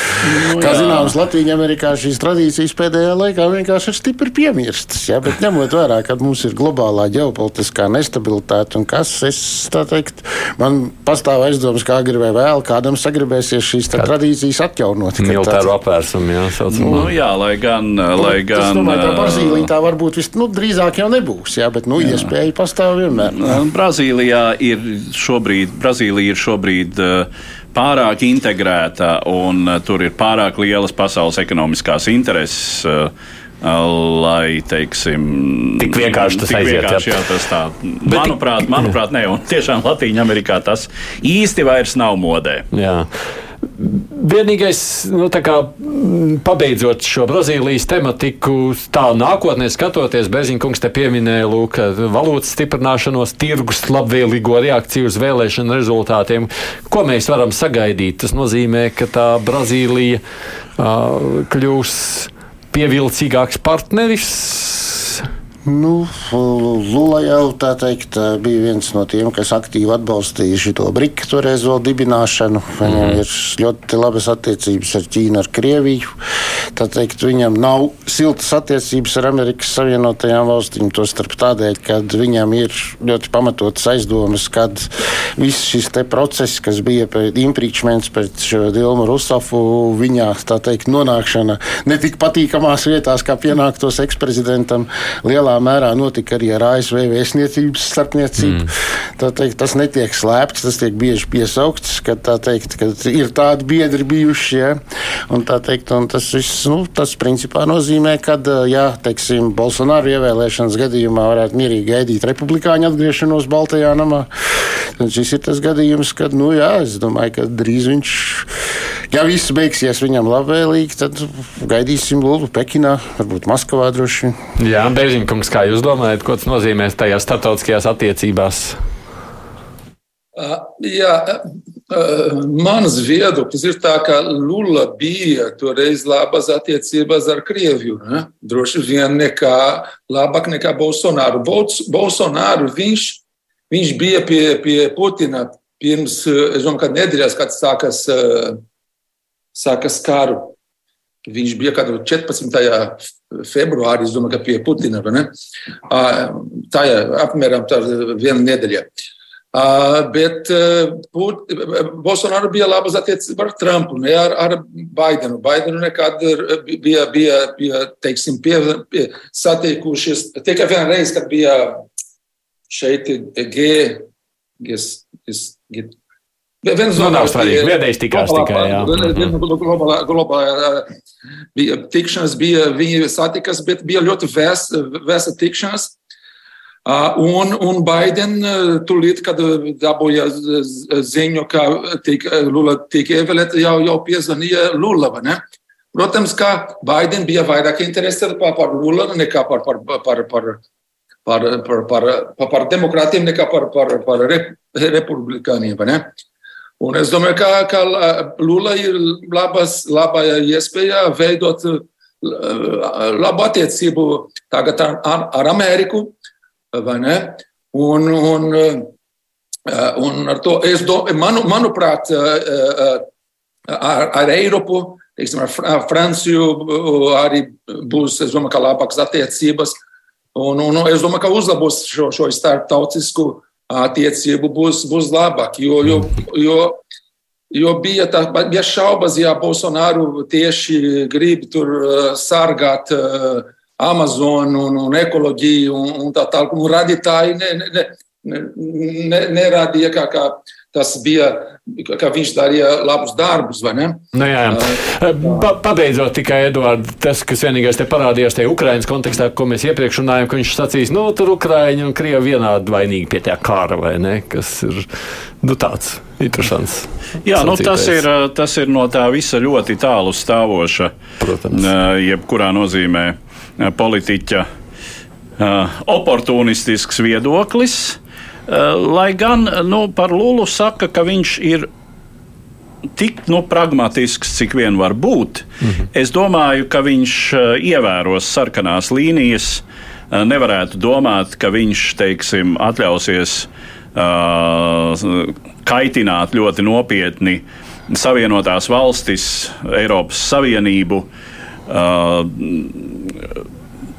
D: nu, kā zināms, Latvijā Amerikā šīs tradīcijas pēdējā laikā vienkārši ir stipri piemirstas, ja, bet ņemot vērā, ka mums ir globālā ģeopolitiskā nestabilitāte un kas, es tā teikt, man pastāv aizdomas, kā vai vēl kādam sagribēsies šīs tradīcijas atjaunot.
C: Militāru apvērsumu, jā,
B: saucamā. Nu, jā, lai gan. Nu, lai gan es
D: domāju, ka Brazīlijā tā varbūt vis, nu, drīzāk jau nebūs, jā, bet nu, jā. iespēja pastāv vienmēr.
B: Brazīlijā ir šobrīd, Brazīlija ir šobrīd pārāk integrēta un tur ir pārāk lielas pasaules ekonomiskās intereses lai, teiksim,
C: tik vienkārši tas
B: tik aiziet. Vienkārši, jā. Jā, tas tā, Bet manuprāt, tik... manuprāt, ne. Un tiešām Latvijā Amerikā tas īsti vairs nav modē.
C: Jā. Vienīgais, nu, kā, pabeidzot šo Brazīlijas tematiku, tā nākotnē skatoties, Beziņkungs te pieminēja, lūk, valūtas stiprināšanos, tirgus labvēlīgo reakciju uz vēlēšanu rezultātiem. Ko mēs varam sagaidīt? Tas nozīmē, ka tā Brazīlija uh, kļūs pievilcīgāks partneris
D: Nu, Lula jau tā teikt, bija viens no tiem, kas aktīvi atbalstīja šo brīku toreizo dibināšanu. Viņam mm. ir ļoti labas attiecības ar Ķīnu, ar Krieviju. Tā teikt, viņam nav siltas attiecības ar Amerikas Savienotajām valstīm. Tostarp tādēļ, ka viņam ir ļoti pamatotas aizdomas, kad viss šis process, kas bija pēc impeachments pēc Dilma Rusofu, viņā teikt, nonākšana ne tik patīkamās vietās, kā pienāktos eksprezidentam. Lielā lielā mērā notika arī ar ASV vēstniecības starpniecību. Mm. Teikt, tas netiek slēpts, tas tiek bieži piesaukts, ka, tā teikt, ka ir tādi biedri bijuši. Ja? Un, teikt, un tas viss, nu, tas principā nozīmē, ka, ja, teiksim, Bolsonaro ievēlēšanas gadījumā varētu mierīgi gaidīt republikāņu atgriešanos Baltajā namā, tad šis ir tas gadījums, kad, nu jā, es domāju, ka drīz viņš, ja viss beigsies viņam labvēlīgi, tad gaidīsim Lulu Pekinā, varbūt Maskavā droši vien.
C: Jā, Beziņkums kungs, kā jūs domājat, ko tas nozīmē tajās starptautiskajās attiecībās?
F: Uh, jā, uh, mans viedoklis ir tā, ka Lula bija toreiz labas attiecības ar Krieviju. Ne? Droši vien nekā labāk nekā Bolsonaro. Bolsonaro viņš, viņš bija pie, pie Putina pirms, es domāju, kad nedēļas, kad sākas, sākas karu. Viņš bija kaut kādā 14 februārī, es domāju, ka pie Putina? Tā ir apmēram tā viena nedēļa. Bet Put, Bolsonaro bija labas attiecības ar Trumpu, ne ar, ar Baidenu. Baidenu nekad bija, bija, bija teiksim, pie, pie, satiekušies tikai vienreiz, kad bija šeit G, G, G, G
C: Viens no nav svarīgi. Vienreiz tikās tikai. Jā.
F: Globālā, globālā bija tikšanās, bija, viņi satikas, bet bija ļoti vēsa tikšanās. Un, un Baiden tūlīt, kad dabūja ziņu, ka tik, Lula tika ievēlēta, jau, jau piezvanīja Lula. Protams, ka Baiden bija vairāk interesēta par, par Lula nekā par, par, par, par, par, par, par, par, par demokrātiem, nekā par, par, par rep, republikāniem. Un es domāju, ka, ka Lula ir labas, laba iespēja veidot labu attiecību tagad ar, ar, Ameriku. Un, un, un ar to es domāju, manu, manuprāt, ar, ar Eiropu, teiksim, ar Franciju arī būs, domāju, ka labākas attiecības. Un, un es domāju, ka uzlabos šo, šo starptautisku attiecību būs, būs labāk. Jo, jo, jo, jo bija, tā, bija šaubas, ja Bolsonaro tieši grib tur sargāt Amazonu un, un ekoloģiju un, un tā tālāk. Un radītāji ne, ne, ne, ne, neradīja kā, kā tas bija, ka viņš darīja labus darbus, vai ne?
C: Nu, jā, jā. Pa, pabeidzot tikai, Eduards, tas, kas vienīgais te parādījās tajā Ukraiņas kontekstā, ko mēs iepriekš runājām, ka viņš sacīs, nu, tur Ukraiņi un Krievi vienādi vainīgi pie tā kara, vai ne? Kas ir, nu, tāds interesants.
B: Jā, nu, tas, ir, tas ir no tā visa ļoti tālu stāvoša. Protams. Jebkurā nozīmē politiķa oportunistisks viedoklis lai gan nu, par Lulu saka, ka viņš ir tik nu, pragmatisks, cik vien var būt. -hmm. Es domāju, ka viņš eh, ievēros sarkanās līnijas. Eh, nevarētu domāt, ka viņš teiksim, atļausies uh, kaitināt ļoti nopietni Savienotās valstis, Eiropas Savienību. Uh,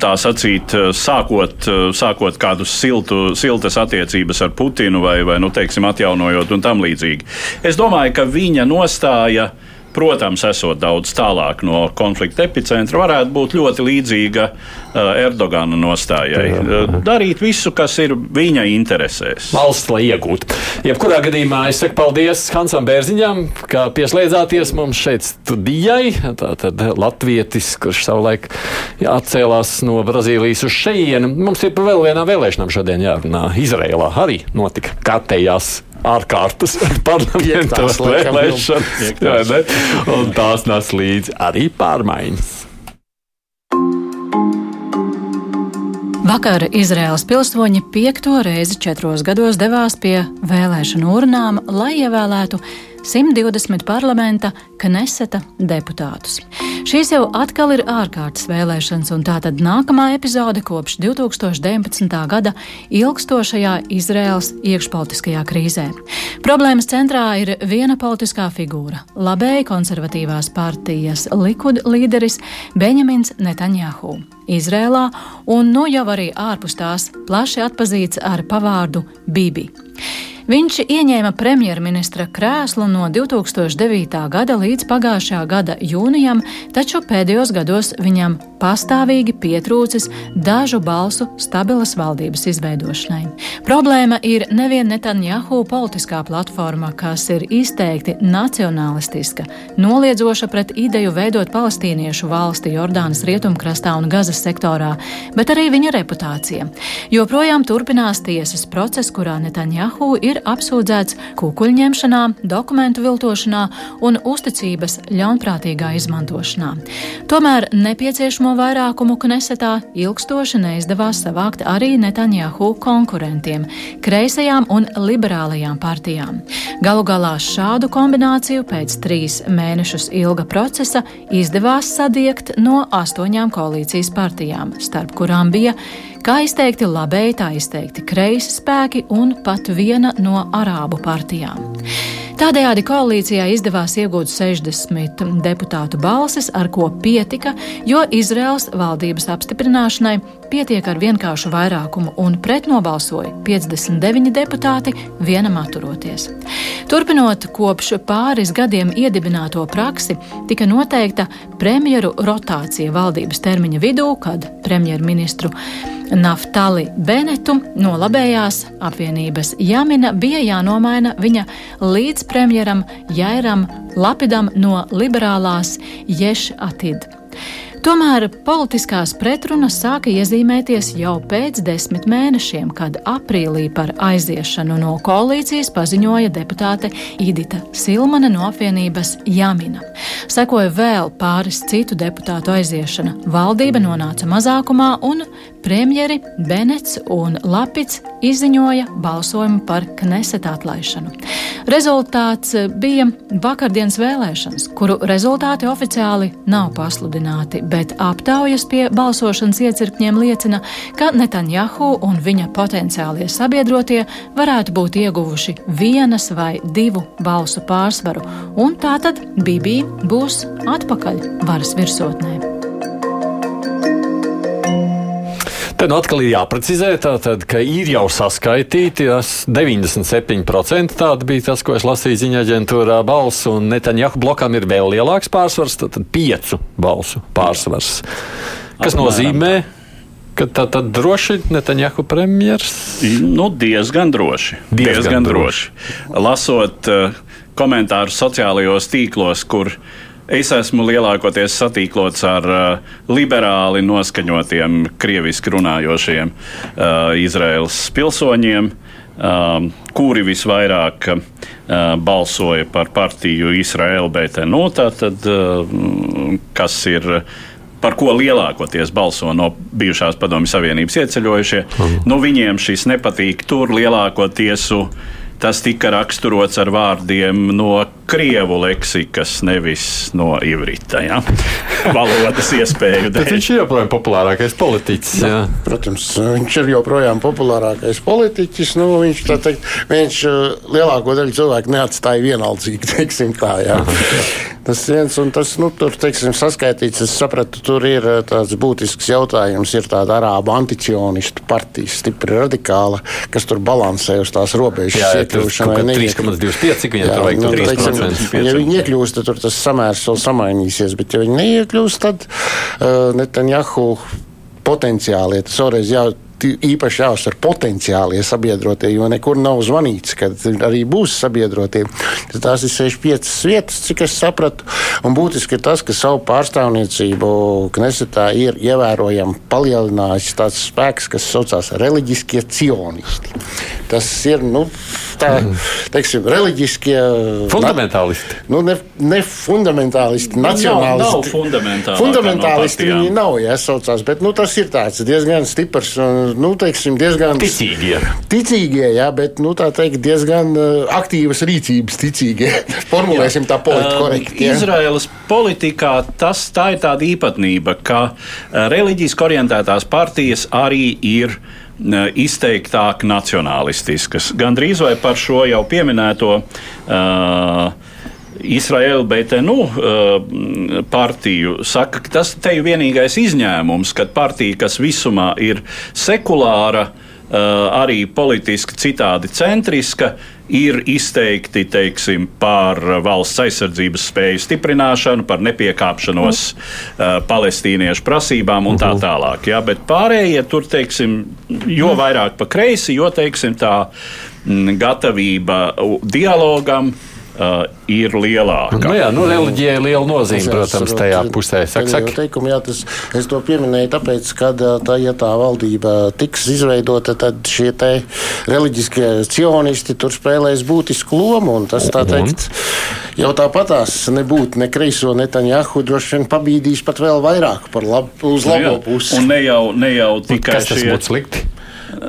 B: tā sacīt, eh, sākot, eh, sākot kādus siltu, siltas attiecības ar Putinu vai, vai nu, teiksim, atjaunojot un tam līdzīgi. Es domāju, ka viņa nostāja protams, esot daudz tālāk no konflikta epicentra, varētu būt ļoti līdzīga uh, Erdogana nostājai. Uh, darīt visu, kas ir viņa interesēs.
C: Valsts, lai iegūtu. Jebkurā gadījumā es saku paldies Hansam Bērziņam, ka pieslēdzāties mums šeit studijai. Tātad Latvietis, kurš savulaik atcēlās no Brazīlijas uz šejienu. Mums ir par vēl vienām vēlēšanām šodien jārunā. Izrēlā arī notika kārtējās ārkārtas parlamentu vēlēšanas. Un tās nes līdzi arī pārmaiņas.
E: Vakar Izraels pilsoņi piekto reizi četros gados devās pie vēlēšanu urnām, lai ievēlētu 120 parlamenta Kneseta deputātus. Šīs jau atkal ir ārkārtas vēlēšanas, un tā tad nākamā epizode kopš 2019. gada ilgstošajā Izraels iekšpolitiskajā krīzē. Problēmas centrā ir viena politiskā figūra - labēji konservatīvās partijas Likud līderis Benjamins Netanjahu. Izrēlā, un nu jau arī ārpus tās plaši atpazīts ar pavārdu Bibi. Viņš ieņēma premjerministra krēslu no 2009. gada līdz pagājušā gada jūnijam, taču pēdējos gados viņam pastāvīgi pietrūcis dažu balsu stabilas valdības izveidošanai. Problēma ir nevien Netanjahu politiskā platforma, kas ir izteikti nacionalistiska, noliedzoša pret ideju veidot palestīniešu valsti Jordānas rietumkrastā un Gazas sektorā, bet arī viņa reputācija. Joprojām turpinās tiesas process, kurā Netanjahu ir apsūdzēts kukuļņemšanā, dokumentu viltošanā un uzticības ļaunprātīgā izmantošanā. Tomēr nepieciešamo vairākumu Knesetā ilgstoši neizdevās savākt arī Netanjahu konkurentiem - kreisajām un liberālajām partijām. Galu galā šādu kombināciju pēc trīs mēnešus ilga procesa izdevās sadiegt no astoņām koalīcijas partijām, starp kurām bija kā izteikti labēji, tā izteikti kreisi spēki un pat viena no arābu partijām. Tādējādi koalīcijā izdevās iegūt 60 deputātu balsis, ar ko pietika, jo Izraels valdības apstiprināšanai pietiek ar vienkāršu vairākumu un pretnobalsoja 59 deputāti, vienam atturoties. Turpinot kopš pāris gadiem iedibināto praksi, tika noteikta premjeru rotācija valdības termiņa vidū, kad premjerministru Naftali Benetu no labējās apvienības Jamina bija jānomaina viņa līdzpremjeram Jairam Lapidam no liberālās Ješ Atid. Tomēr politiskās pretrunas sāka iezīmēties jau pēc desmit mēnešiem, kad aprīlī par aiziešanu no koalīcijas paziņoja deputāte Idita Silmane no apvienības Jamina. Sekoja vēl pāris citu deputātu aiziešana. Valdība nonāca mazākumā un premjeri Benets un Lapits izziņoja balsojumu par Kneseta atlaišanu. Rezultāts bija vakardienas vēlēšanas, kuru rezultāti oficiāli nav pasludināti, bet aptaujas pie balsošanas iecirkņiem liecina, ka Netanjahu un viņa potenciālie sabiedrotie varētu būt ieguvuši vienas vai divu balsu pārsvaru, un tātad Bībī būs atpakaļ varas virsotnē.
C: Te nu atkal ir jāprecizē, tātad, ka ir jau saskaitīti 97% tāda bija tas, ko es lasīju ziņā aģentūrā balss, un Netanjahu blokam ir vēl lielāks pārsvars, tad piecu balsu pārsvars. Kas Apmēram. nozīmē, ka tā tad droši Netanjahu premjers?
B: Nu, diezgan droši. Diezgan, diezgan droši. droši. Lasot uh, komentārus sociālajos tīklos, kur uh, Es esmu lielākoties satīklots ar uh, liberāli noskaņotiem, krieviski runājošiem uh, Izraels pilsoņiem, uh, kuri visvairāk uh, balsoja par partiju Izraēlu BTNO, tātad, uh, kas ir par ko lielākoties balso no bijušās Padomju Savienības ieceļojušie. Mhm. Nu, viņiem šis nepatīk tur lielākoties. Tas tika raksturots ar vārdiem no krievu leksikas, nevis no ivrita. Ja? Valodas iespēju dēļ.
C: viņš ir joprojām populārākais politiķis. Jā.
D: Protams, viņš ir joprojām populārākais politiķis. Nu, viņš, teikt, viņš uh, lielāko daļu cilvēku neatstāja vienaldzīgi, teiksim tā. Jā. Tas viens un tas, nu, tur, teiksim, saskaitīts, es sapratu, tur ir uh, tāds būtisks jautājums. Ir tāda arābu anticionistu partija, stipri radikāla, kas tur balansē uz tās robežas. Jā,
C: iekļūšanai. 3,25, cik viņam tur vajag? Nu, teiksim,
D: ja viņi iekļūst, tad tas samērs vēl samainīsies, bet ja viņi neiekļūst, tad uh, Netanjahu potenciāli, ja tas vēlreiz jau īpaši jāuzsver potenciālie sabiedrotie, jo nekur nav zvanīts, ka arī būs sabiedrotie. Tās ir 65 vietas, cik es sapratu. Un būtiski ir tas, ka savu pārstāvniecību Knesetā ir ievērojami palielinājis tāds spēks, kas saucās reliģiskie cionisti. Tas ir nu, tā, teiksim, reliģiskie.
C: Fundamentālisti.
D: Nu, ne, ne fundamentālisti, nacionālisti.
B: Nav, nav fundamentāli.
D: Fundamentālisti no viņi nav, ja saucās, bet nu, tas ir tāds diezgan stiprs un, nu, teiksim, diezgan.
C: Ticīgie.
D: Ticīgie, jā, bet, nu, teikt, diezgan uh, aktīvas rīcības ticīgie. Formulēsim tā politi korekti.
B: Izraēlas politikā tas tā ir tāda īpatnība, ka reliģiski orientētās partijas arī ir izteiktāk nacionālistiskas. Gan drīz vai par šo jau pieminēto. Uh, Izraēla BTNU uh, partiju saka, ka tas te ir vienīgais izņēmums, kad partija, kas visumā ir sekulāra, uh, arī politiski citādi centriska, ir izteikti teiksim, par valsts aizsardzības spēju stiprināšanu, par nepiekāpšanos uh, palestīniešu prasībām un tā mhm. tālāk. Ja? Bet pārējie tur, teiksim, jo vairāk pa kreisi, jo teiksim, tā m, gatavība dialogam uh, ir lielāka.
C: Nu, jā, nu, reliģija ir liela nozīme, protams, tajā pusē.
D: Saka, saka. Teikumu, jā, tas, es to pieminēju, tāpēc, ka tā, ja tā valdība tiks izveidota, tad šie reliģiskie cionisti tur spēlēs būtisku lomu. Tas tā teikt, jau tāpatās nebūtu ne kreiso Netanjahu, droši vien pabīdīs pat vēl vairāk par lab, uz nu labo pusi.
B: Un ne jau, ne jau tikai
C: tas šie... būtu slikti.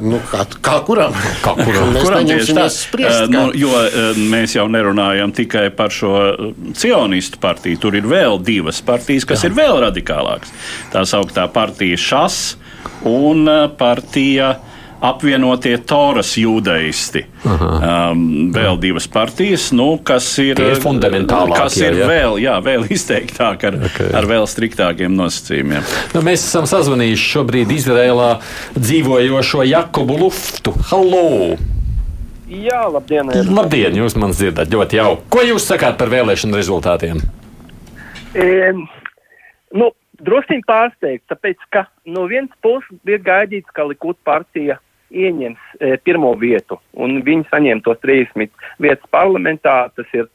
D: Nu, kā, kā kuram?
C: Kā kuram?
D: mēs
B: kuram
D: neņemsim spriest.
B: Uh, nu, jo uh, mēs jau nerunājam tikai par šo cionistu partiju. Tur ir vēl divas partijas, kas Jā. ir vēl radikālākas. Tā sauktā partija Šas un partija apvienotie Toras jūdaisti. Um, vēl divas partijas, nu, kas ir,
C: ir fundamentālākie.
B: Kas ir jā, vēl, jā, vēl izteiktāk ar, okay. ar vēl striktākiem nosacījumiem.
C: Nu, mēs esam sazvanījuši šobrīd Izrēlā dzīvojošo Jakobu Luftu. Hallo!
G: Jā, labdien! Ir.
C: Labdien, jūs man dzirdat ļoti jauki. Ko jūs sakāt par vēlēšanu rezultātiem?
G: E, nu, Drusku pārsteigts, tāpēc, ka no vienas puses bija gaidīts, ka Likud partija ieņems e, pirmo vietu, un viņi saņem tos 30 vietas parlamentā, tas ir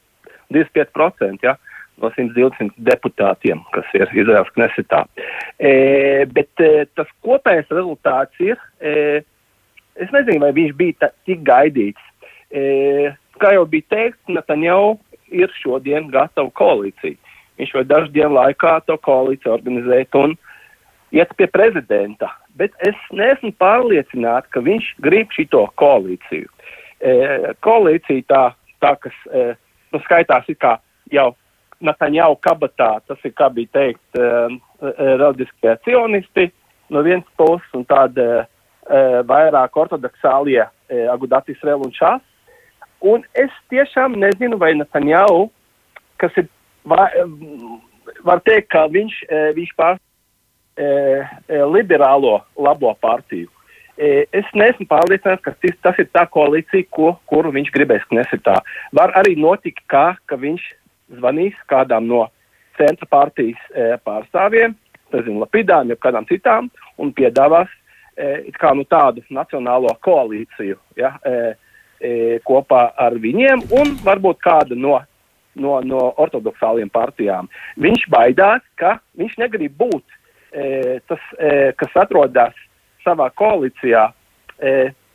G: 25% ja, no 120 deputātiem, kas ir Izraels knesetā. E, bet e, tas kopējais rezultāts ir, e, es nezinu, vai viņš bija tā, tik gaidīts. E, kā jau bija teikts, Netanjahu ir šodien gatava koalīcija. Viņš var dažu dienu laikā to koalīciju organizēt un iet pie prezidenta bet es neesmu pārliecināts, ka viņš grib šito koalīciju. E, koalīcija tā, tā kas e, nu, skaitās kā jau Nataņau kabatā, tas ir, kā bija teikt, e, e, reliģiskie cionisti no vienas puses un tāda e, vairāk ortodoksālie e, Agudatis Rel un Šās. Un es tiešām nezinu, vai Nataņau, kas ir, va, var teikt, ka viņš, e, viņš pārstāv E, e, liberālo labo partiju. E, es neesmu pārliecināts, ka tas, tas ir tā koalīcija, ko, kuru viņš gribēs knesitā. Var arī notikt, kā, ka viņš zvanīs kādām no centra partijas e, pārstāvjiem, nezinu, Lapidām, jeb kādām citām, un piedāvās e, kā, nu, tādu nacionālo koalīciju ja, e, e, kopā ar viņiem, un varbūt kādu no, no, no ortodoksāliem partijām. Viņš baidās, ka viņš negrib būt e, tas, e, kas atrodas savā koalīcijā, e,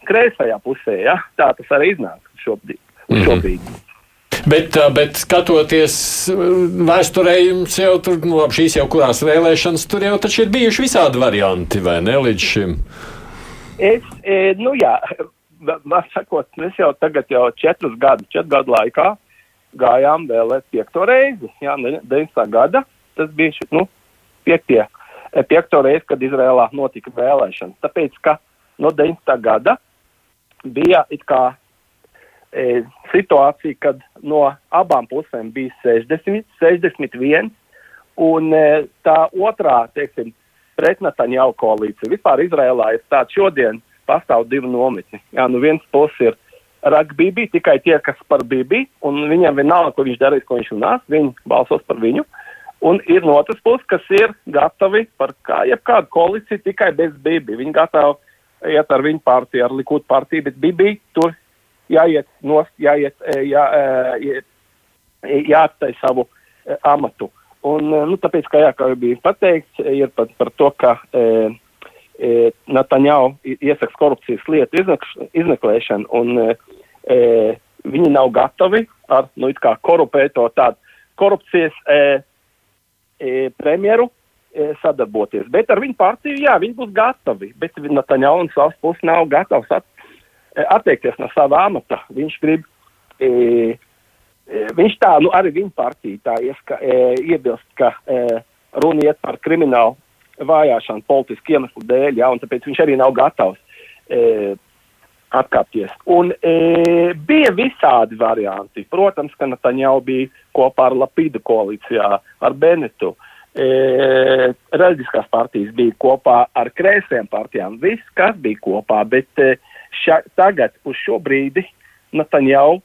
G: kreisajā pusē. Ja? Tā tas arī iznāk šobrīd. Mm -hmm. šobrīd.
C: Bet, bet skatoties vēsturē, jums jau tur, nu, labi, šīs jau kurās vēlēšanas, tur jau taču ir bijuši visādi varianti, vai ne, līdz šim?
G: Es, e, nu jā, var sakot, mēs jau tagad jau četrus gadus, četru gadu laikā gājām vēlēt piekto reizi, jā, 19. gada, tas bija, nu, piektie piekto reizi, kad Izrēlā notika vēlēšanas. Tāpēc, ka no 90. gada bija kā e, situācija, kad no abām pusēm bija 60, 61, un e, tā otrā, teiksim, pretnataņau koalīcija. Vispār Izrēlā ir tāds šodien pastāv divi nometni. Jā, nu viens puses ir Ragbībi, tikai tie, kas par Bibi, un viņam vienalga, ko viņš darīs, ko viņš runās, viņi balsos par viņu. Uh, Un ir no otras puses, kas ir gatavi par kā, jebkādu koalīciju tikai bez Bibi. Viņi gatavi iet ar viņu partiju, ar Likud partiju, bet Bibi tur jāiet nost, jāiet, e, jā, jā, e, jāatstāj savu e, amatu. Un, nu, tāpēc, kā, jā, kā jau bija pateikts, ir par, par to, ka e, e, Nataņau iesaks korupcijas lietu iznek, izmeklēšanu, un e, viņi nav gatavi ar nu, korupēto tādu korupcijas e, premjeru e, sadarboties. Bet ar viņu partiju, jā, viņi būs gatavi, bet Nataņau un savas puses nav gatavs at, e, atteikties no sava amata. Viņš grib, e, e, viņš tā, nu arī viņa partija tā ieska, e, iebilst, ka e, runa iet par kriminālu vajāšanu politisku iemeslu dēļ, jā, un tāpēc viņš arī nav gatavs e, atkāpties. Un e, bija visādi varianti. Protams, ka Nataņau bija kopā ar Lapidu koalīcijā, ar Benetu. E, Reliģiskās partijas bija kopā ar kreisajām partijām. Viss, kas bija kopā, bet e, ša, tagad uz šo brīdi Nataņau,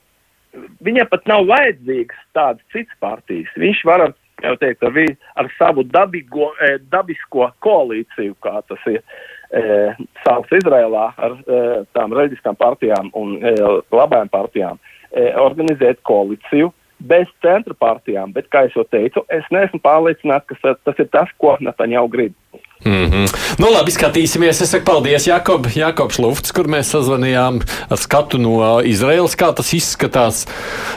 G: viņam pat nav vajadzīgas tādas citas partijas. Viņš var ar jau teikt, ar, vi, ar savu dabigo, e, dabisko koalīciju, kā tas ir sāks Izrēlā ar e, tām reģiskām partijām un e, labajām partijām, e, organizēt koalīciju bez centra partijām, bet, kā jau teicu, es neesmu pārliecināts, ka tas ir tas, ko Nataņau grib.
C: Mm -hmm. Nu, labi, skatīsimies. Es saku paldies Jakob, Jakobs Lufts, kur mēs sazvanījām ar skatu no Izraels, kā tas izskatās.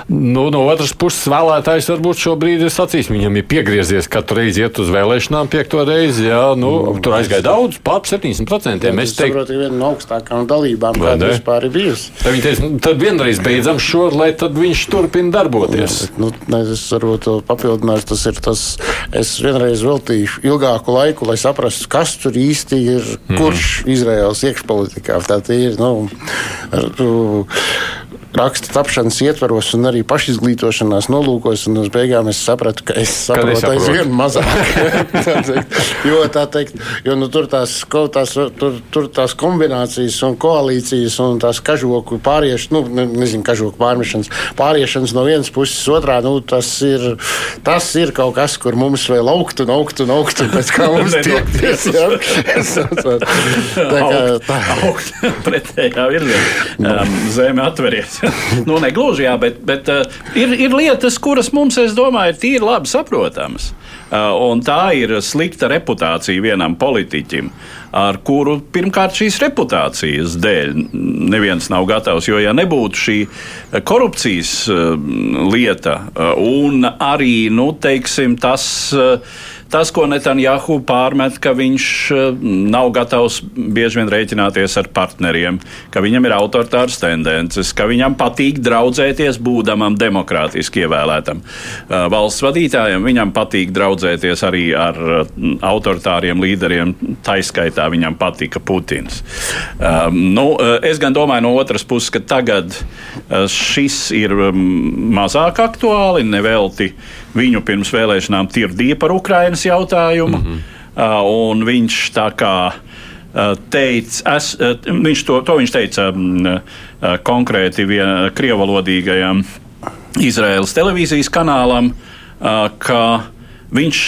C: Nu, no otras puses, vēlētājs varbūt šobrīd ir sacījis, viņam ir piegriezies katru reizi iet uz vēlēšanām piekto reizi. Jā, nu, mm. Tur aizgāja daudz, pār 70%. Jā,
D: es teiktu, ka viena no augstākajām dalībām, kāda vispār ir bijusi.
C: Tad viņi teica, nu, tad vienreiz beidzam šo, lai tad viņš turpina darboties.
D: Jā, nu, ne, es varbūt papildināšu, tas ir tas, es vienreiz veltīju ilgāku laiku, lai saprastu, saprast, kas tur īsti ir, mm. kurš Izraels iekšpolitikā. Tā ir nu, raksta tapšanas ietvaros un arī pašizglītošanās nolūkos. Un uz beigām es sapratu, ka es saprotu aizvien mazāk. jo tā teikt, jo nu, tur, tās, tās, tur, tur tās kombinācijas un koalīcijas un tās kažoku pāriešanas, nu, nezinu, kažoku pārmešanas, pāriešanas no vienas puses otrā, nu, tas ir, tas ir kaut kas, kur mums vēl augt un augt un augt, un pēc kā mums tiekties.
B: tā kā tā. Augt pretējā virzienā. Um, zeme atveries. nu, negluži, jā, bet, bet uh, ir, ir lietas, kuras mums, es domāju, ir tīri labi saprotamas. Uh, un tā ir slikta reputācija vienam politiķim, ar kuru pirmkārt šīs reputācijas dēļ neviens nav gatavs. Jo, ja nebūtu šī korupcijas uh, lieta uh, un arī, nu, teiksim, tas. Uh, Tas, ko Netanjahu pārmet, ka viņš eh, nav gatavs bieži vien rēķināties ar partneriem, ka viņam ir autoritāras tendences, ka viņam patīk draudzēties būdamam demokrātiski ievēlētam eh, valsts vadītājam. Viņam patīk draudzēties arī ar eh, autoritāriem līderiem, taiskaitā viņam patika Putins. Nu, es gan domāju no otras puses, ka tagad šis ir mm, mazāk aktuāli, nevelti viņu pirms vēlēšanām tirdīja par Ukrainas jautājumu. Mm -hmm. uh, viņš tā kā uh, teica, es, uh, viņš to, to viņš teica um, konkrēti vien, krievalodīgajam Izraēlas televīzijas kanālam, ka viņš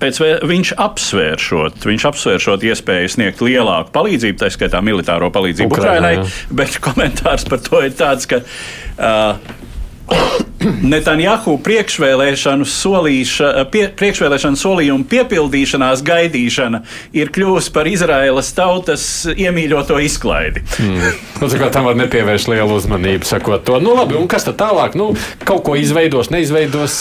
B: pēc, viņš apsvēršot, viņš apsvēršot iespēju sniegt lielāku palīdzību, tā skaitā militāro palīdzību Ukrainai, bet komentārs par to ir tāds, ka uh, Netanjahu priekšvēlēšanu, solīša, pie, priekšvēlēšanu solījumu piepildīšanās gaidīšana ir kļuvusi par Izraēlas tautas iemīļoto izklaidi.
C: Mm. Nu, kā tam var nepievērst lielu uzmanību, sakot to. Nu, labi, un kas tad tālāk? Nu, kaut ko izveidos, neizveidos?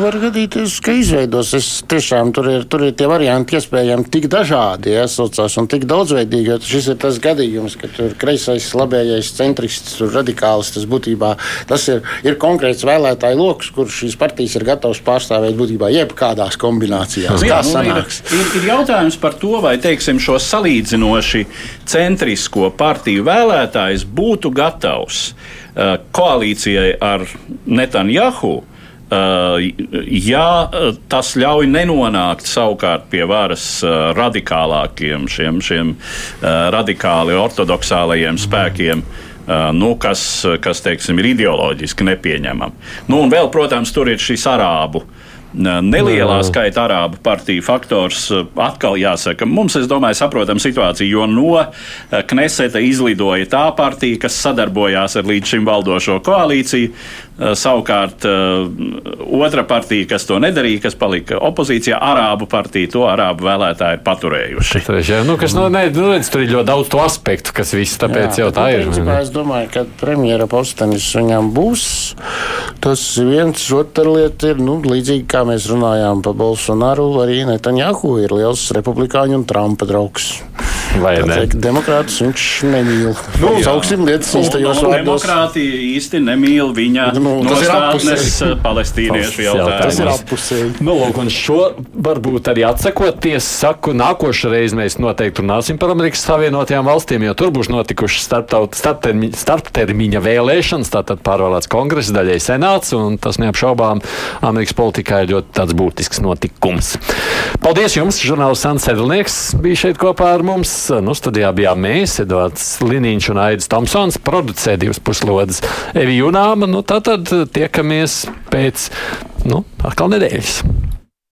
D: Var gadīties, ka izveidos. Es tiešām tur ir, tur ir tie varianti iespējami tik dažādi, jāsaucās, un tik daudzveidīgi, jo šis ir tas gadījums, ka tur kreisais, labējais, centrists, radikāls, tas būtībā tas ir, ir konkrēts vēlētājs vēlētāju lokus, kurš šīs partijas ir gatavs pārstāvēt būtībā jebkādās kombinācijās.
B: Jā, nu, ir, ir, ir jautājums par to, vai teiksim, šo salīdzinoši centrisko partiju vēlētājs būtu gatavs uh, koalīcijai ar Netanjahu. Uh, ja tas ļauj nenonākt savukārt pie varas uh, radikālākiem, šiem, šiem uh, radikāli ortodoksālajiem spēkiem, mm nu, kas, kas teiksim, ir ideoloģiski nepieņemami. Nu, un vēl, protams, tur ir šis arābu nelielā skaita arābu partiju faktors atkal jāsaka. Mums, es domāju, saprotam situāciju, jo no Kneseta izlidoja tā partija, kas sadarbojās ar līdz šim valdošo koalīciju. Savukārt otra partija, kas to nedarīja, kas palika opozīcijā, Arābu partija, to arābu vēlētāji ir paturējuši.
C: Jā, nu, kas, nu, ne, nu, redz, tur ir ļoti daudz to aspektu, kas viss tāpēc jā, jau tā ir.
D: Principā, es domāju, ka premjera postenis viņam būs. Tas viens, otra lieta ir nu, līdzīgi kā mēs runājām par Bolsonaru, arī Netanjahu ir liels republikāņu un Trumpa draugs.
C: Vai ne?
D: Demokrātus viņš nemīl. Nu, Sauksim lietas īstajos
B: nu,
D: vārdos.
B: Demokrātija īsti nemīl viņa
D: Nu,
B: nostādnes palestīniešu
C: Tas
D: Tas ir
B: jautājumus.
D: appusēji.
C: Nu, lūk, un šo varbūt arī atsakoties, saku, nākošais reiz mēs noteikti runāsim par Amerikas Savienotajām valstīm, jo tur būs notikušas starptaut- starptermi- starptermiņa vēlēšanas, tātad pārvēlēts kongress, daļai senāts, un tas neapšaubām Amerikas politikā ir ļoti tāds būtisks notikums. Paldies jums, žurnālists Sants Sedlnieks bija šeit kopā ar mums. Nu, studijā bijām mēs, Edvards Liniņš un Aidis Tomsons, producē divas puslodes Evi Junāma. Nu, tātad tiekamies pēc, nu, atkal nedēļas.